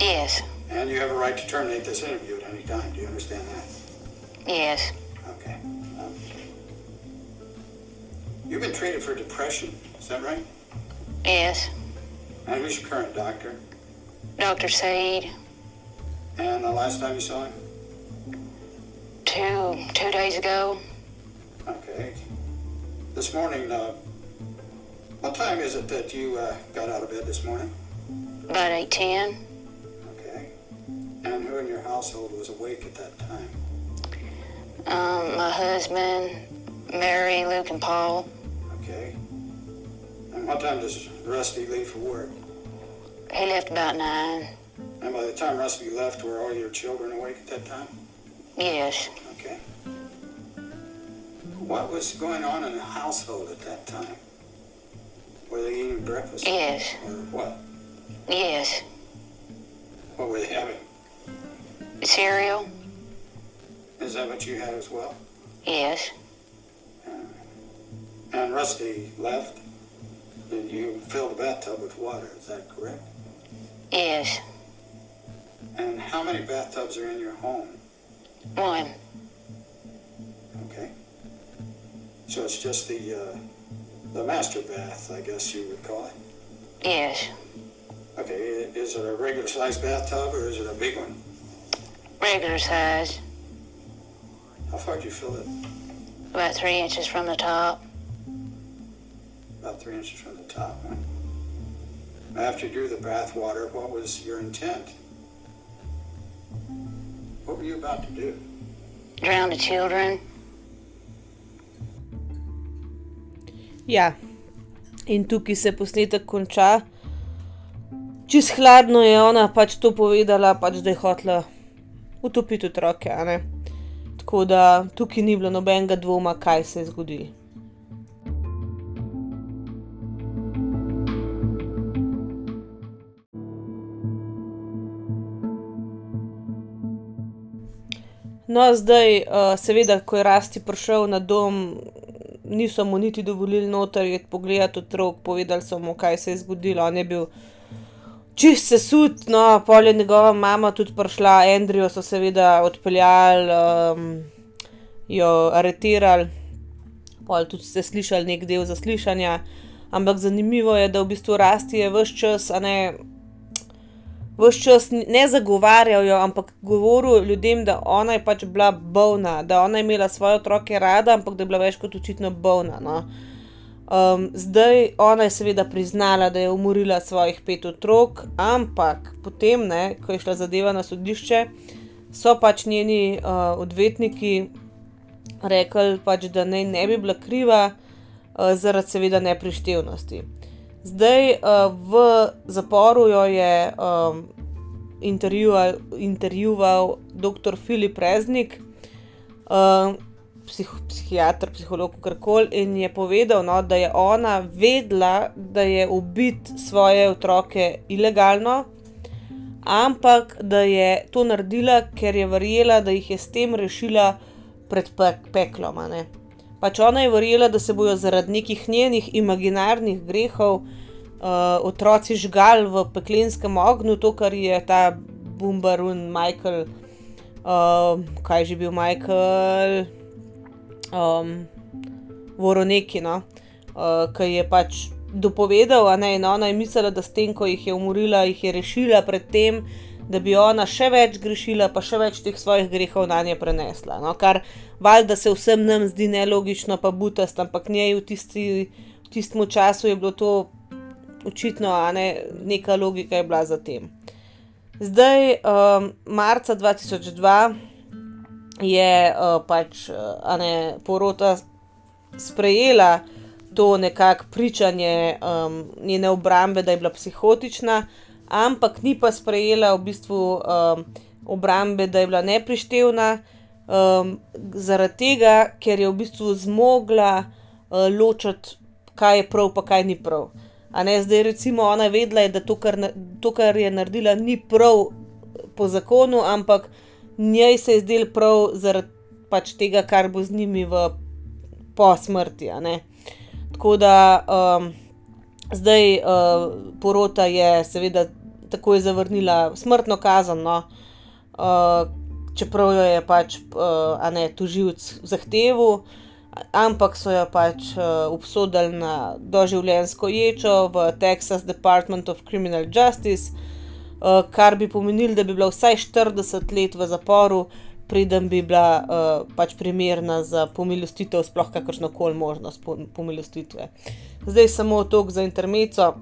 Yes. And you have a right to terminate this interview at any time. Do you understand that? Yes. Okay. Um, you've been treated for depression. Is that right? Yes. And who's your current doctor? Dr. Said, And the last time you saw him? two two days ago, Okay. This morning, uh, what time is it that you uh, got out of bed this morning? about eight ten. Okay. And who in your household was awake at that time? Um, my husband, Mary, Luke, and Paul. Okay. And what time does Rusty leave for work? He left about nine. And by the time Rusty left, were all your children awake at that time? Yes. Okay. What was going on in the household at that time? Were they eating breakfast? Yes. Or what? Yes. What were they having? Cereal. Is that what you had as well? Yes. And Rusty left, and you filled the bathtub with water, is that correct? Yes. And how many bathtubs are in your home? One. Okay. So it's just the, uh, the master bath, I guess you would call it? Yes. Okay, is it a regular sized bathtub or is it a big one? Regular size. How far did you fill it? About three inches from the top. About three inches from the top, huh? After you drew the bath water, what was your intent? What were you about to do? Drown the children. Ja, in tukaj se posnetek konča. Čez hladno je ona pač to povedala, pač da je hotela utopiti otroke. Tako da tukaj ni bilo nobenega dvoma, kaj se je zgodilo. No, zdaj, uh, seveda, ko je Rasti prišel na dom, niso mu niti dovolili noter iti pogledati otrok, povedali so mu, kaj se je zgodilo. On je bil čist sesut, no, pol je njegova mama tudi prišla, Andrijo so seveda odpeljali, um, jo aretirali, pol tudi ste slišali nek del zaslišanja. Ampak zanimivo je, da v bistvu Rasti je vse čas, a ne. Ves čas ne zagovarjal jo, ampak govoril ljudem, da ona je pač bila bolna, da ona je imela svoje otroke rada, ampak da je bila več kot očitno bolna. No. Um, zdaj ona je seveda priznala, da je umorila svojih pet otrok, ampak potem, ne, ko je šla zadeva na sodišče, so pač njeni uh, odvetniki rekli, pač, da naj ne bi bila kriva uh, zaradi seveda neprištevnosti. Zdaj uh, v zaporu jo je um, intervjuval, intervjuval dr. Filip Reznik, uh, psih, psihiater, psiholog, karkoli, in je povedal, no, da je ona vedela, da je ubit svoje otroke ilegalno, ampak da je to naredila, ker je verjela, da jih je s tem rešila pred pek peklom. Pač ona je verjela, da se bojo zaradi nekih njenih imaginarnih grehov uh, otroci žgali v peklenskem ognju, to, kar je ta Bumbarun, Michael, uh, kaj že bil Michael, um, Voroneki, no, uh, ki je pač dopovedal, a ne, in ona je mislila, da s tem, ko jih je umorila, jih je rešila pred tem, da bi ona še več grešila, pa še več teh svojih grehov na nje prenesla. No, kar valjda se vsem nam zdi nelogično, pa butast, ampak njej v, tisti, v tistem času je bilo to očitno, a ne, neka logika je bila za tem. Zdaj, um, marca 2002 je uh, pač uh, ne, porota sprejela to nekako pričanje um, njene obrambe, da je bila psihotična, ampak ni pa sprejela v bistvu um, obrambe, da je bila neprištevna, um, zaradi tega, ker je v bistvu zmogla uh, ločiti, kaj je prav, pa kaj ni prav. A ne, zdaj, recimo, ona vedela, je, da to kar, to, kar je naredila, ni prav po zakonu, ampak njej se je zdelo prav zaradi pač tega, kar bo z njimi v po smrti. Tako da um, zdaj uh, porota je seveda takoj zavrnila smrtno kazen, no, uh, čeprav jo je pač uh, ne tožilc zahteval, ampak so jo pač uh, obsodili na doživljenjsko ječo v Texas Department of Criminal Justice, kar bi pomenilo, da bi bila vsaj 40 let v zaporu, preden bi bila uh, pač primerna za pomilostitev, sploh kakršno koli možnost po- pomilostitve. Zdaj samo tok za intermeco.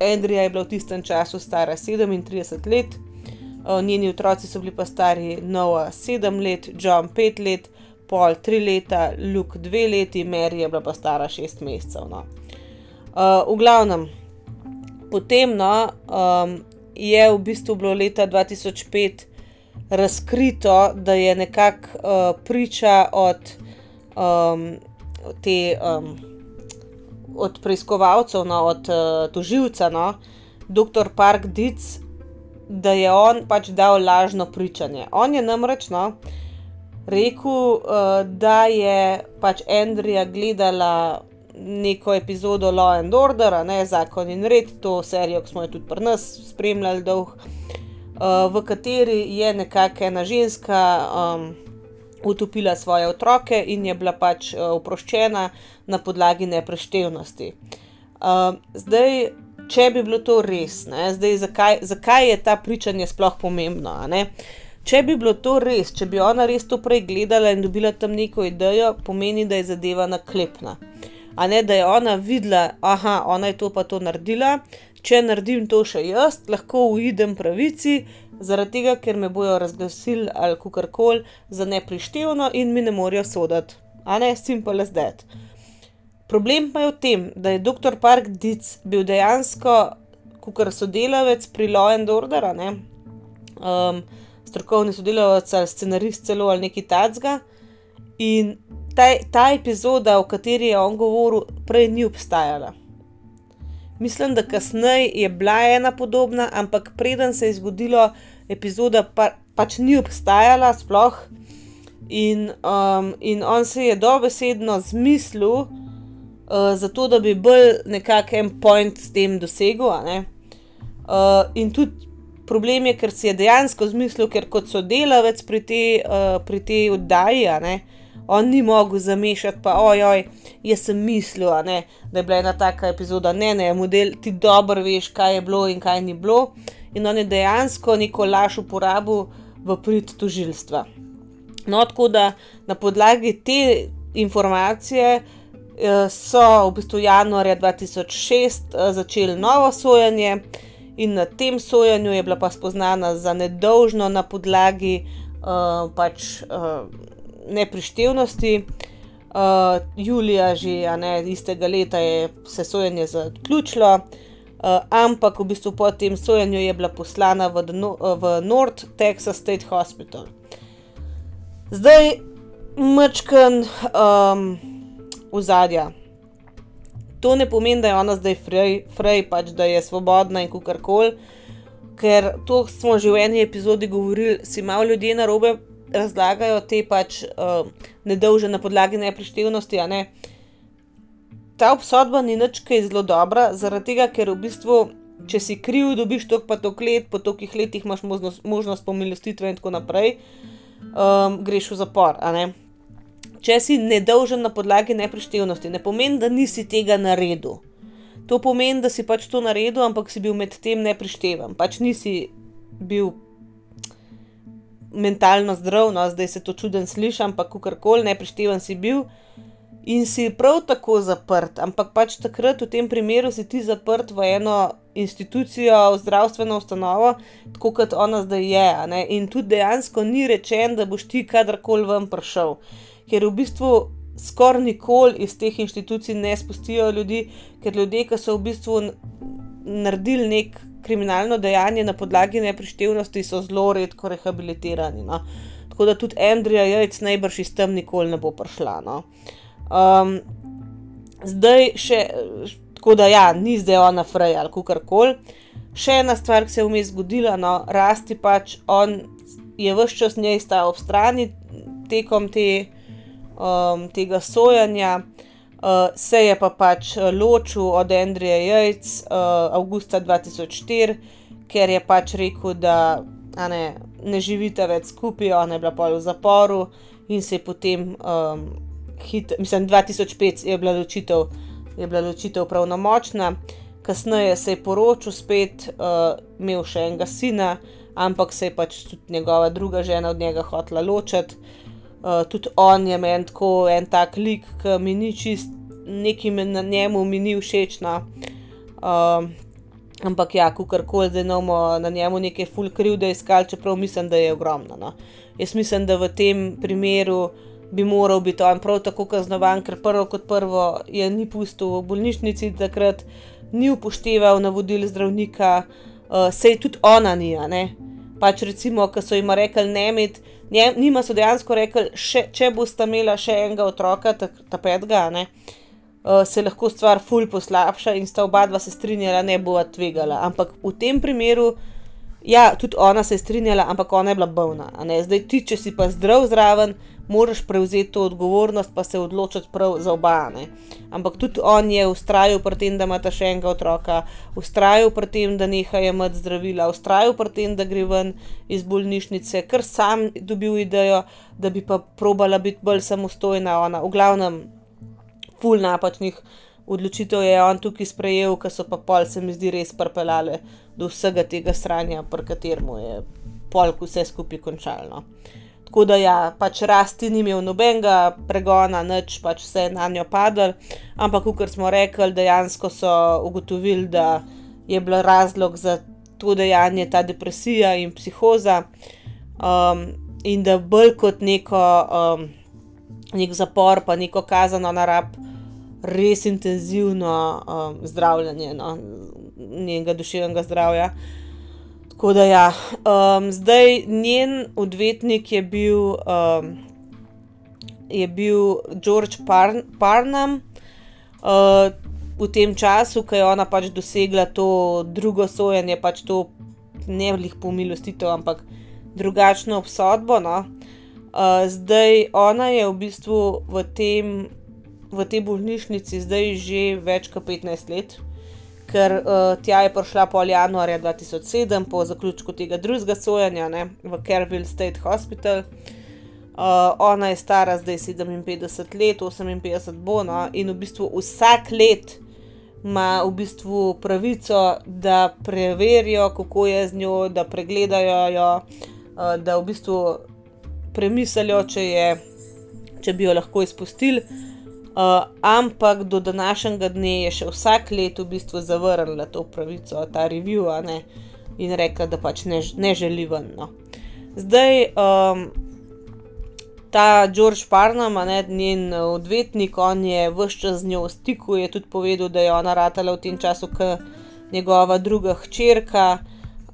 Andrija je bila v tistem času stara 37 let, uh, njeni otroci so bili pa stari Noah 7 let, John 5 let, Paul 3 leta, Luke 2 leti, Mary je bila pa stara 6 mesecev. No. Uh, v glavnem, potem no, um, je v bistvu bilo leta 2005 razkrito, da je nekako uh, priča od um, te. Um, Od preiskovalcev, no, od uh, tožilca, no, dr. Park Dic, da je on pač dal lažno pričanje. On je namreč no, rekel, uh, da je pač Andrija gledala neko epizodo Law and Order, ne zakon in red, to serijo, ki smo jo tudi pri nas spremljali dolg, uh, v kateri je nekako ena ženska um, utopila svoje otroke in je bila pač uh, oproščena na podlagi nepreštevnosti. Uh, zdaj, če bi bilo to res, ne, zdaj, zakaj, zakaj je ta pričanje sploh pomembno? Če bi bilo to res, če bi ona res to prej gledala in dobila tam neko idejo, pomeni, da je zadeva naklepna. A ne, da je ona videla, aha, ona je to pa to naredila, če naredim to še jaz, lahko uidem pravici, zaradi tega, ker me bojo razglasili ali kakorkoli za neprištevno in mi ne morejo soditi. A ne, simple as that. Problem pa je v tem, da je dr. Park Dic bil dejansko kot sodelavec pri Law and Order, ne, um, strokovni sodelavec ali scenarist celo ali nekaj tacga. In ta, ta epizoda, o kateri je on govoril, prej ni obstajala. Mislim, da kasneje je bila ena podobna, ampak preden se je zgodilo, epizoda pa, pač ni obstajala sploh. In, um, in on se je dobesedno zmislil, uh, zato da bi bolj nekako en point s tem dosegel. Uh, in tudi problem je, ker si je dejansko zmislil, ker kot sodelavec pri tej uh, pri tej oddaji, ne, on ni mogel zamešati, pa ojoj, jaz sem mislil, ne, da je bila ena taka epizoda, ne, ne, model, ti dobro veš, kaj je bilo in kaj ni bilo. In on je dejansko neko laž uporabil v prid tožilstva. No, tako da na podlagi te informacije eh, so v bistvu januarja 2006 eh, začeli novo sojenje, in na tem sojenju je bila pa spoznana za nedolžno na podlagi uh, pač uh, neprištevnosti. Uh, Julija, že ne, istega leta je se sojenje zaključilo, uh, ampak v bistvu po tem sojenju je bila poslana v, Dno- v North Texas State Hospital. Zdaj, mečken um, ozadja. To ne pomeni, da je ona zdaj frej, frej pač da je svobodna in kukorkoli, ker to smo že v eni epizodi govorili, si malo ljudje na robe razlagajo te pač uh, nedolže na podlagi neprištevnosti. a Ne? Ta obsodba ni nič kaj zelo dobra, zaradi tega, ker v bistvu, če si kriv, dobiš tok pa tok let, po tokih letih imaš možnost, možnost pomilostitve in tako naprej, um, greš v zapor. Če si nedolžen na podlagi neprištevnosti, ne pomeni, da nisi tega naredil. To pomeni, da si pač to naredil, ampak si bil med tem neprišteven. Pač nisi bil mentalno zdrav, no zdaj se to čuden sliši, ampak kakorkoli neprišteven si bil in si prav tako zaprt. Ampak pač takrat v tem primeru si ti zaprt v eno institucijo, v zdravstveno ustanovo, tako kot ona zdaj je. In tudi dejansko ni rečen, da boš ti kadarkoli ven prišel. Ker v bistvu skoraj nikoli iz teh inštitucij ne spustijo ljudi, ker ljudje, ki so v bistvu naredili nek kriminalno dejanje na podlagi neprištevnosti, so zelo redko rehabilitirani. No. Tako da tudi Andrija Jajc najbrž iz tam nikoli ne bo prišla. No. Um, zdaj še, tako da ja, ni zdaj ona Freja ali kar koli. Še ena stvar, ki se je vmes zgodila, no, rasti pač on je vse čas njej stal ob strani tekom te, um, tega sojanja. Uh, se je pa pač ločil od Andrija Jajc uh, avgusta 2004, ker je pač rekel, da ne, ne živite več skupaj, ona je bila pol v zaporu in se je potem, um, hit, mislim, 2005 je bila ločitev, je bila ločitev pravnomočna, kasneje se je poročil spet, uh, imel še enega sina, ampak se je pač tudi njegova druga žena od njega hotela ločiti. Uh, tudi on je meni tako en tak lik, ki mi ni čist, nekaj na njemu mi ni všeč. No. Uh, ampak ja, kar koli zdaj imamo na njemu nekaj full krivde iskali, čeprav mislim, da je ogromno. No. Jaz mislim, da v tem primeru bi moral biti on prav tako kaznovan, ker prvo kot prvo je ni pustil v bolnišnici, takrat ni upošteval navodil zdravnika, uh, sej tudi ona ni. Pač recimo, ko so jim rekli ne imeti njima so dejansko rekli, še, če boste imela še enega otroka, ta, ta petega, ne, uh, se lahko stvar ful poslabša in sta oba dva se strinjala, ne bo tvegala. Ampak v tem primeru, ja, tudi ona se je strinjala, ampak ona je bila bolna. Zdaj ti, če si pa zdrav zraven, moraš prevzeti to odgovornost, pa se odločiti prav za oba. Ne. Ampak tudi on je ustrajal pri tem, da ima ta še enega otroka, ustrajal pri tem, da neha imeti zdravila, ustrajal pri tem, da gre ven iz bolnišnice, ker sam dobil idejo, da bi pa probala biti bolj samostojna. Ona, v glavnem, ful napačnih odločitev je on tukaj sprejel, ker so pa pol se mi zdi res prpelale do vsega tega sranja, pri katerem je polk vse skupaj končalno. Tako da ja, pač rasti ni imel nobenega pregona, nič pač vse na njo padal. Ampak, kot smo rekli, dejansko so ugotovili, da je bil razlog za to dejanje ta depresija in psihoza. Um, in da bolj kot neko um, nek zapor, pa neko kazano na rab, res intenzivno um, zdravljenje no, njenega duševnega zdravja. Tako da, ja, um, zdaj njen odvetnik je bil, um, je bil George Parn Parnam. Uh, v tem času, ko je ona pač dosegla to drugo sojenje, pač to ne lih pomilostitev, ampak drugačno obsodbo. No? Uh, zdaj ona je v bistvu v, tem, v tej bolnišnici zdaj že več kot 15 let ker uh, tja je prišla pol januarja 2007, po zaključku tega drugega sojenja ne, v Kerville State Hospital. Uh, ona je stara zdaj 57 let, 58 bo, no, in v bistvu vsak let ima v bistvu pravico, da preverijo, kako je z njo, da pregledajo jo, uh, da v bistvu premislijo, če, če bi jo lahko izpustili. Uh, ampak do današnjega dne je še vsak let v bistvu zavrnila to pravico, ta review, ne, in rekla, da pač ne, ne želi ven. No. Zdaj, um, ta George Parnam, ne, njen odvetnik, on je vse čas z njo v stiku, je tudi povedal, da je ona ratala v tem času, kot njegova druga hčerka.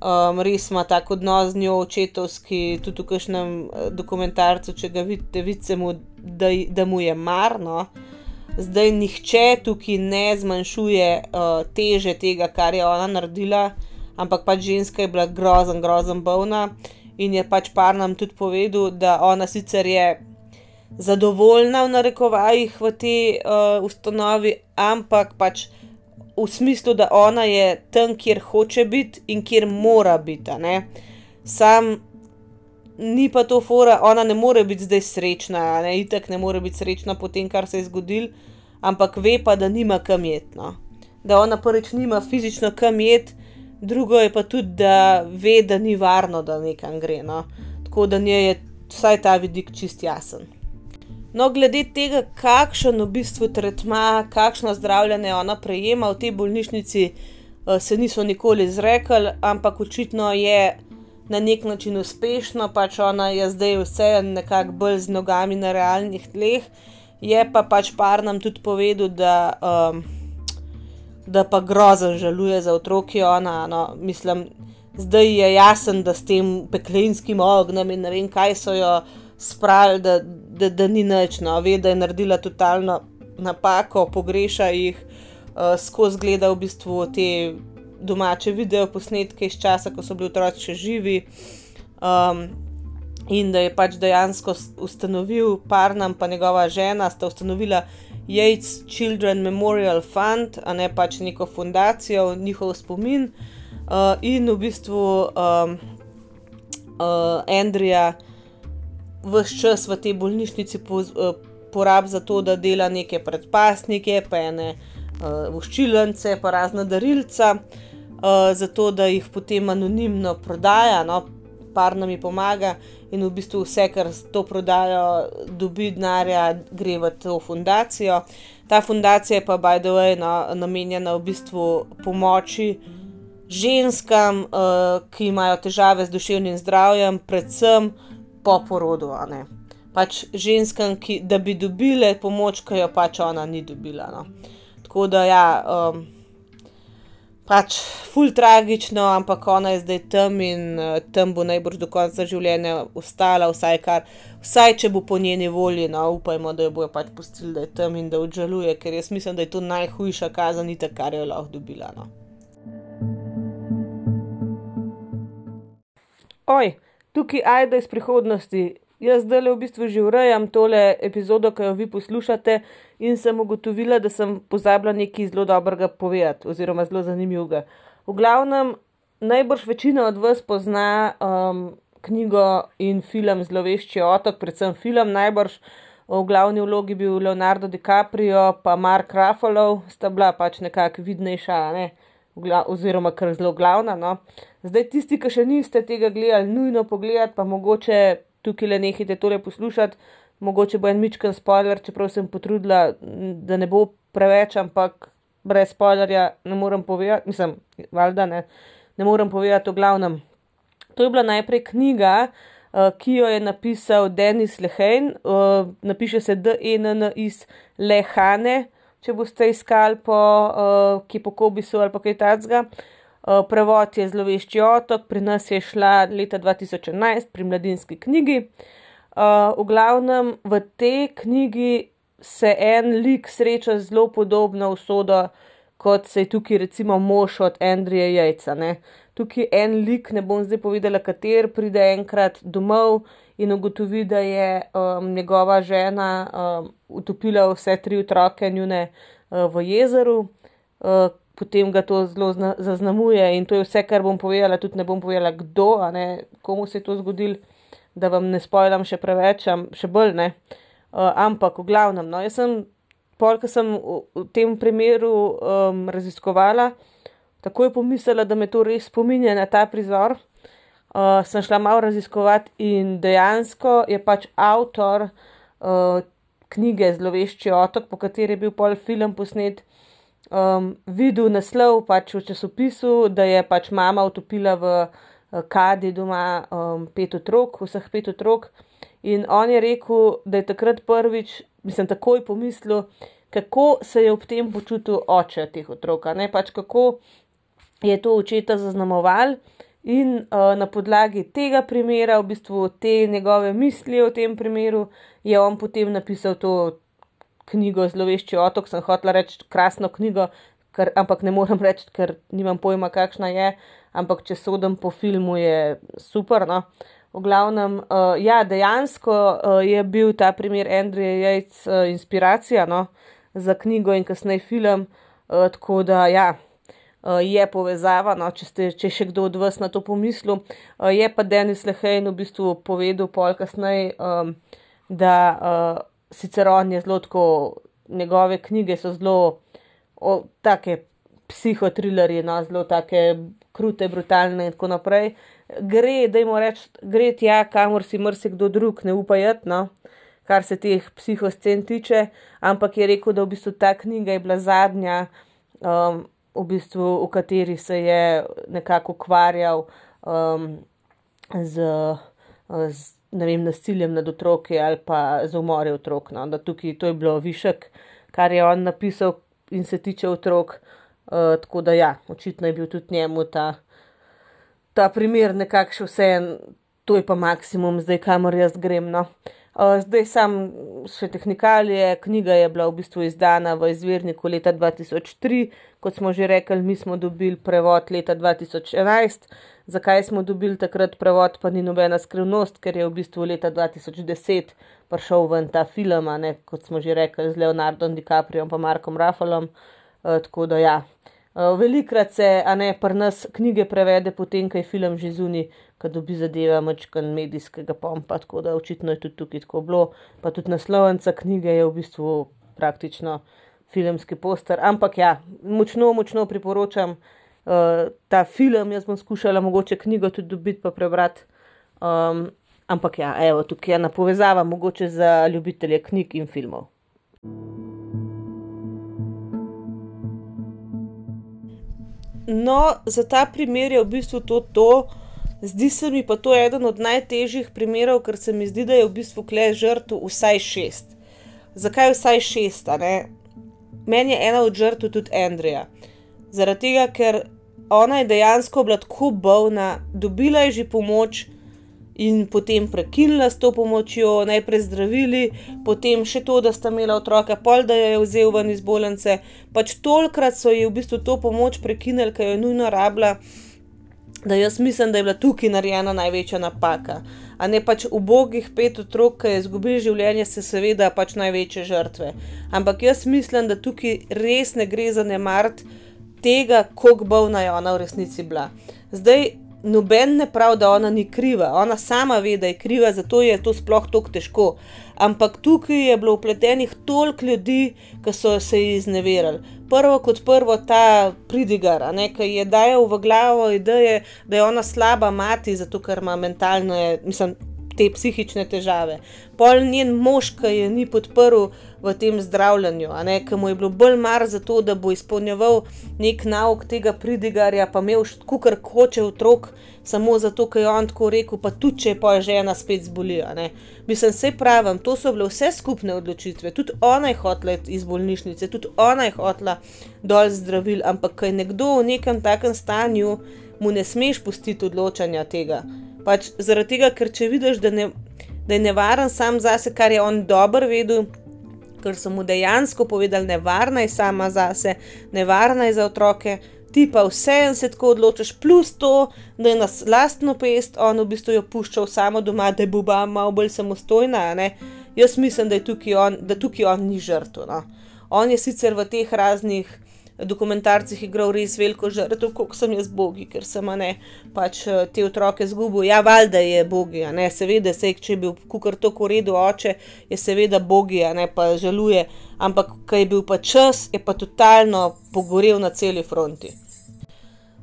Um, res ima tako odnos z njo, očetovski, tudi v kažem eh, dokumentarcu, če ga vidite, vidite mu, da, da mu je marno. Zdaj nihče tukaj ne zmanjšuje uh, teže tega, kar je ona naredila, ampak pač ženska je bila grozen, grozen bolna in je pač par nam tudi povedal, da ona sicer je zadovoljna v narekovajih v tej uh, ustanovi, ampak pač v smislu, da ona je tam, kjer hoče biti in kjer mora biti. Sam ni pa to fora, ona ne more biti zdaj srečna, ne itek ne more biti srečna po tem, kar se je zgodil, ampak ve pa, da nima kam jetno. Da ona prvič nima fizično kam jet, drugo je pa tudi, da ve, da ni varno, da nekam gre. No. Tako da nje je vsaj ta vidik čist jasen. No, glede tega, kakšen v bistvu tretma, kakšno zdravljenje ona prejema v tej bolnišnici, se niso nikoli izrekli, ampak očitno je na nek način uspešno, pač ona je zdaj vse nekako bolj z nogami na realnih tleh Je pa pač par nam tudi povedal, da, um, da pa grozen žaluje za otroki. Ona, no, mislim, zdaj je jasen, da s tem peklinskim ognjem in ne vem, kaj so jo spravili, da, da, da ni nič, no, ve, da je naredila totalno napako, pogreša jih, uh, skozi gleda v bistvu te domače video posnetke iz časa, ko so bili otroci še živi. Um, in da je pač dejansko ustanovil Parnam, pa njegova žena, sta ustanovila Yates Children Memorial Fund, a ne pač neko fundacijo, njihov spomin. Uh, in v bistvu um, uh, Andrija vse čas v tej bolnišnici po, uh, porabi za to, da dela neke predpasnike, pa ene uh, voščilence, pa razna darilca, uh, zato da jih potem anonimno prodaja. No, par nam je pomaga in v bistvu vse, kar to prodajo, dobi denarja, gre v to fundacijo. Ta fundacija je pa, by the way, no, namenjena v bistvu pomoči ženskam, uh, ki imajo težave z duševnim zdravjem, predvsem po porodu. Pač ženskam, ki, da bi dobile pomoč, ki jo pač ona ni dobila. No. Tako da ja. Um, pač ful tragično, ampak ona je zdaj tam in uh, tam bo najbrž do konca življenja ostala, vsaj, kar, vsaj če bo po njeni volji, no upajmo, da jo bojo pač pustili, da je tam in da obžaluje, ker jaz mislim, da je to najhujša kazanica, kar jo lahko dobila. No. Oj, tukaj ajde iz prihodnosti. Jaz zdaj le v bistvu že urejam tole epizodo, ki jo vi poslušate, in sem ugotovila, da sem pozabila nekaj zelo dobrega povedati, oziroma zelo zanimivega. V glavnem, najbrž večina od vas pozna um, knjigo in film Zlovešči otok, predvsem film najbrž. V glavni vlogi bil Leonardo DiCaprio, pa Mark Ruffalo, sta bila pač nekako vidnejša, ne? oziroma kar zelo glavna. No? Zdaj, tisti, ki še niste tega gledali, nujno pogledati, pa mogoče tukaj le nehite tole poslušati, mogoče bo en mičken spoiler, čeprav sem potrudila, da ne bo preveč, ampak brez spoilerja ne morem povedati, mislim, valjda ne, ne morem povedati o glavnem. To je bila najprej knjiga, uh, ki jo je napisal Denis Lehane, uh, napiše se D-E-N-N-I-S Lehane, če boste iskali po uh, Kipokobisu ali pa kaj takega. Eh, prevod je zlovešči otok, pri nas je šla leta 2011 pri mladinski knjigi. Uh, v glavnem v tej knjigi se en lik sreča zelo podobno usodo, kot se je tukaj recimo mož od Andrija Jajca. Ne? Tukaj en lik, ne bom zdaj povedala, kater pride enkrat domov in ugotovi, da je um, njegova žena um, utopila vse tri otroke njune uh, v jezeru. Uh, potem ga to zelo zaznamuje in to je vse, kar bom povedala, tudi ne bom povedala, kdo, ne, komu se je to zgodilo, da vam ne spojlam še preveč, še bolj ne. Uh, ampak v glavnem, no, jaz sem, pol, ki sem v, v tem primeru um, raziskovala, tako je pomislila, da me to res spominja na ta prizor. Uh, sem šla malo raziskovati in dejansko je pač avtor uh, knjige Zlovešči otok, po kateri je bil pol film posnet, um, videl naslov pač v časopisu, da je pač mama utopila v uh, kadi doma um, pet otrok, vseh pet otrok. In on je rekel, da je takrat prvič, mislim, takoj pomislil, kako se je ob tem počutil oče teh otrok, ne pač kako je to očeta zaznamoval. In uh, na podlagi tega primera, v bistvu te njegove misli o tem primeru, je on potem napisal to knjigo Zlovešči otok, sem hotela reči krasno knjigo, kar, ampak ne morem reči, ker nimam pojma, kakšna je. Ampak če sodim po filmu, je super. No? V glavnem, uh, ja, dejansko uh, je bil ta primer Andreja Jejc uh, inspiracija no? za knjigo in kasneje film. Uh, tako da, ja. Je povezava, no, če, ste, če še kdo od vas na to pomislil. Je pa Denis Lehejn v bistvu povedal, pol kasneje, um, da uh, sicer on je zelo tako, njegove knjige so zelo take psihotrilerje, no, zelo take krute, brutalne in tako naprej. Gre, da jim reč, gre tja, kamor si mrsikdo drug ne upa jeti, no, kar se teh psihoscen tiče, ampak je rekel, da v bistvu ta knjiga je bila zadnja, um, v bistvu, v kateri se je nekako ukvarjal um, z, z ne vem, nasiljem nad otroki ali pa z umori otrok. No. Da tukaj to je bilo višek, kar je on napisal in se tiče otrok. Uh, tako da ja, očitno je bil tudi njemu ta, ta primer nekakšen vse en, to je pa maksimum, zdaj kamor jaz grem. No. Uh, zdaj sam še tehnikalije, knjiga je bila v bistvu izdana v izvirniku leta 2003, kot smo že rekli, mi smo dobili prevod leta 2011. Zakaj smo dobili takrat prevod, pa ni nobena skrivnost, ker je v bistvu leta 2010 prišel ven ta film, ne, kot smo že rekli, z Leonardom DiCaprio in Markom Raffalom. Uh, tako da ja. Uh, velikrat se, a ne, pri nas knjige prevede, potem, ko je film že zunaj, ko dobi zadeva mačkan medijskega pompa, tako da očitno je tudi tukaj tako bilo. Pa tudi naslovnica knjige je v bistvu praktično filmski poster. Ampak ja, močno, močno priporočam uh, ta film. Jaz bom skušala mogoče knjigo tudi dobiti pa prebrati. Um, ampak ja, evo, tukaj je ena povezava mogoče za ljubitelje knjig in filmov. No, za ta primer je v bistvu to to. Zdi se mi pa to eden od najtežjih primerov, ker se mi zdi, da je v bistvu kle žrtev vsaj šest. Zakaj vsaj šest? Meni je ena od žrtev tudi Andreja. Zaradi tega, ker ona je dejansko bila tako bolna, dobila je že pomoč in potem prekinila s to pomočjo, najprej zdravili, potem še to, da sta imela otroka, pol da jo je vzel ven iz bolnice. Pač tolkrat so ji v bistvu to pomoč prekinili, ker jo je nujno rabila, da jaz mislim, da je bila tukaj narejena največja napaka. A ne pač ubogih pet otrok, ki je izgubil življenje, se seveda pač največje žrtve. Ampak jaz mislim, da tukaj res ne gre za ne mart tega, koliko bolna je ona v resnici bila. Zdaj, noben ne pravi, da ona ni kriva, ona sama ve, da je kriva, zato je to sploh tako težko. Ampak tukaj je bilo upletenih toliko ljudi, ki so se izneverili. Prvo kot prvo ta pridigar, ki je dajal v glavo ideje, da je ona slaba mati, zato ker ima mentalne, mislim, te psihične težave. Pol njen mož, ki je ni podprl v tem zdravljenju, ki mu je bilo bolj mar za to, da bo izpolnjeval nek nauk tega pridigarja, pa imel kukar hoče otrok, samo zato, ker je on tako rekel, pa tudi če je pa žena spet zbolila. Mislim, se pravim, to so bile vse skupne odločitve, tudi ona je hotla iz bolnišnice, tudi ona je hotla dol zdravil, ampak ko je nekdo v nekem takem stanju, mu ne smeš pustiti odločanja tega. Pač zaradi tega, ker če vidiš, da, ne, da je nevaren sam zase, kar je on dobro vedel, ker so mu dejansko povedali, nevarna je sama zase, nevarna je za otroke, ti pa vseeno se tako odločiš, plus to, da je na lastno pest on v bistvu jo puščal samo doma, da bo ba malo bolj samostojna. Ne? Jaz mislim, da tukaj on, da tukaj on ni žrtev. No? On je sicer v teh raznih dokumentarcih igral res veliko žrtev, kot sem jaz bogi, ker sem ne, pač eh, te otroke zgubil. Ja, valjda je bogi, ne, seveda, sej, če je bil kukar to koredo oče, je seveda bogi, ne pa žaluje, ampak kaj je bil pa čas, je pa totalno pogorel na celi fronti.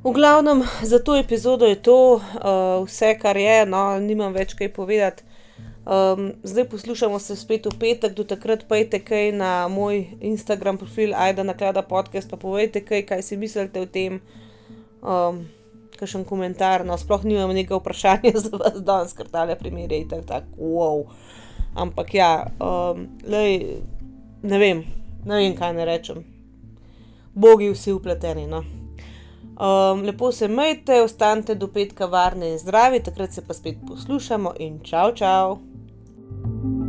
V glavnem, za to epizodo je to uh, vse, kar je, no, nimam več kaj povedati. Um, zdaj poslušamo se spet v petek, do takrat pejte kaj na moj Instagram profil, ajda na klada podcast, pa povejte kaj, kaj si mislite o tem. Um, Kakšen komentar, no, sploh nimam nekaj vprašanja za vas, danes, ker tale primer je tako, tak, wow. Ampak ja, um, lej, ne vem, ne vem, kaj ne rečem. Bogi vsi upleteni, no. Um, lepo se majte, ostanite do petka varni in zdravi, takrat se pa spet poslušamo in čau, čau. Thank you.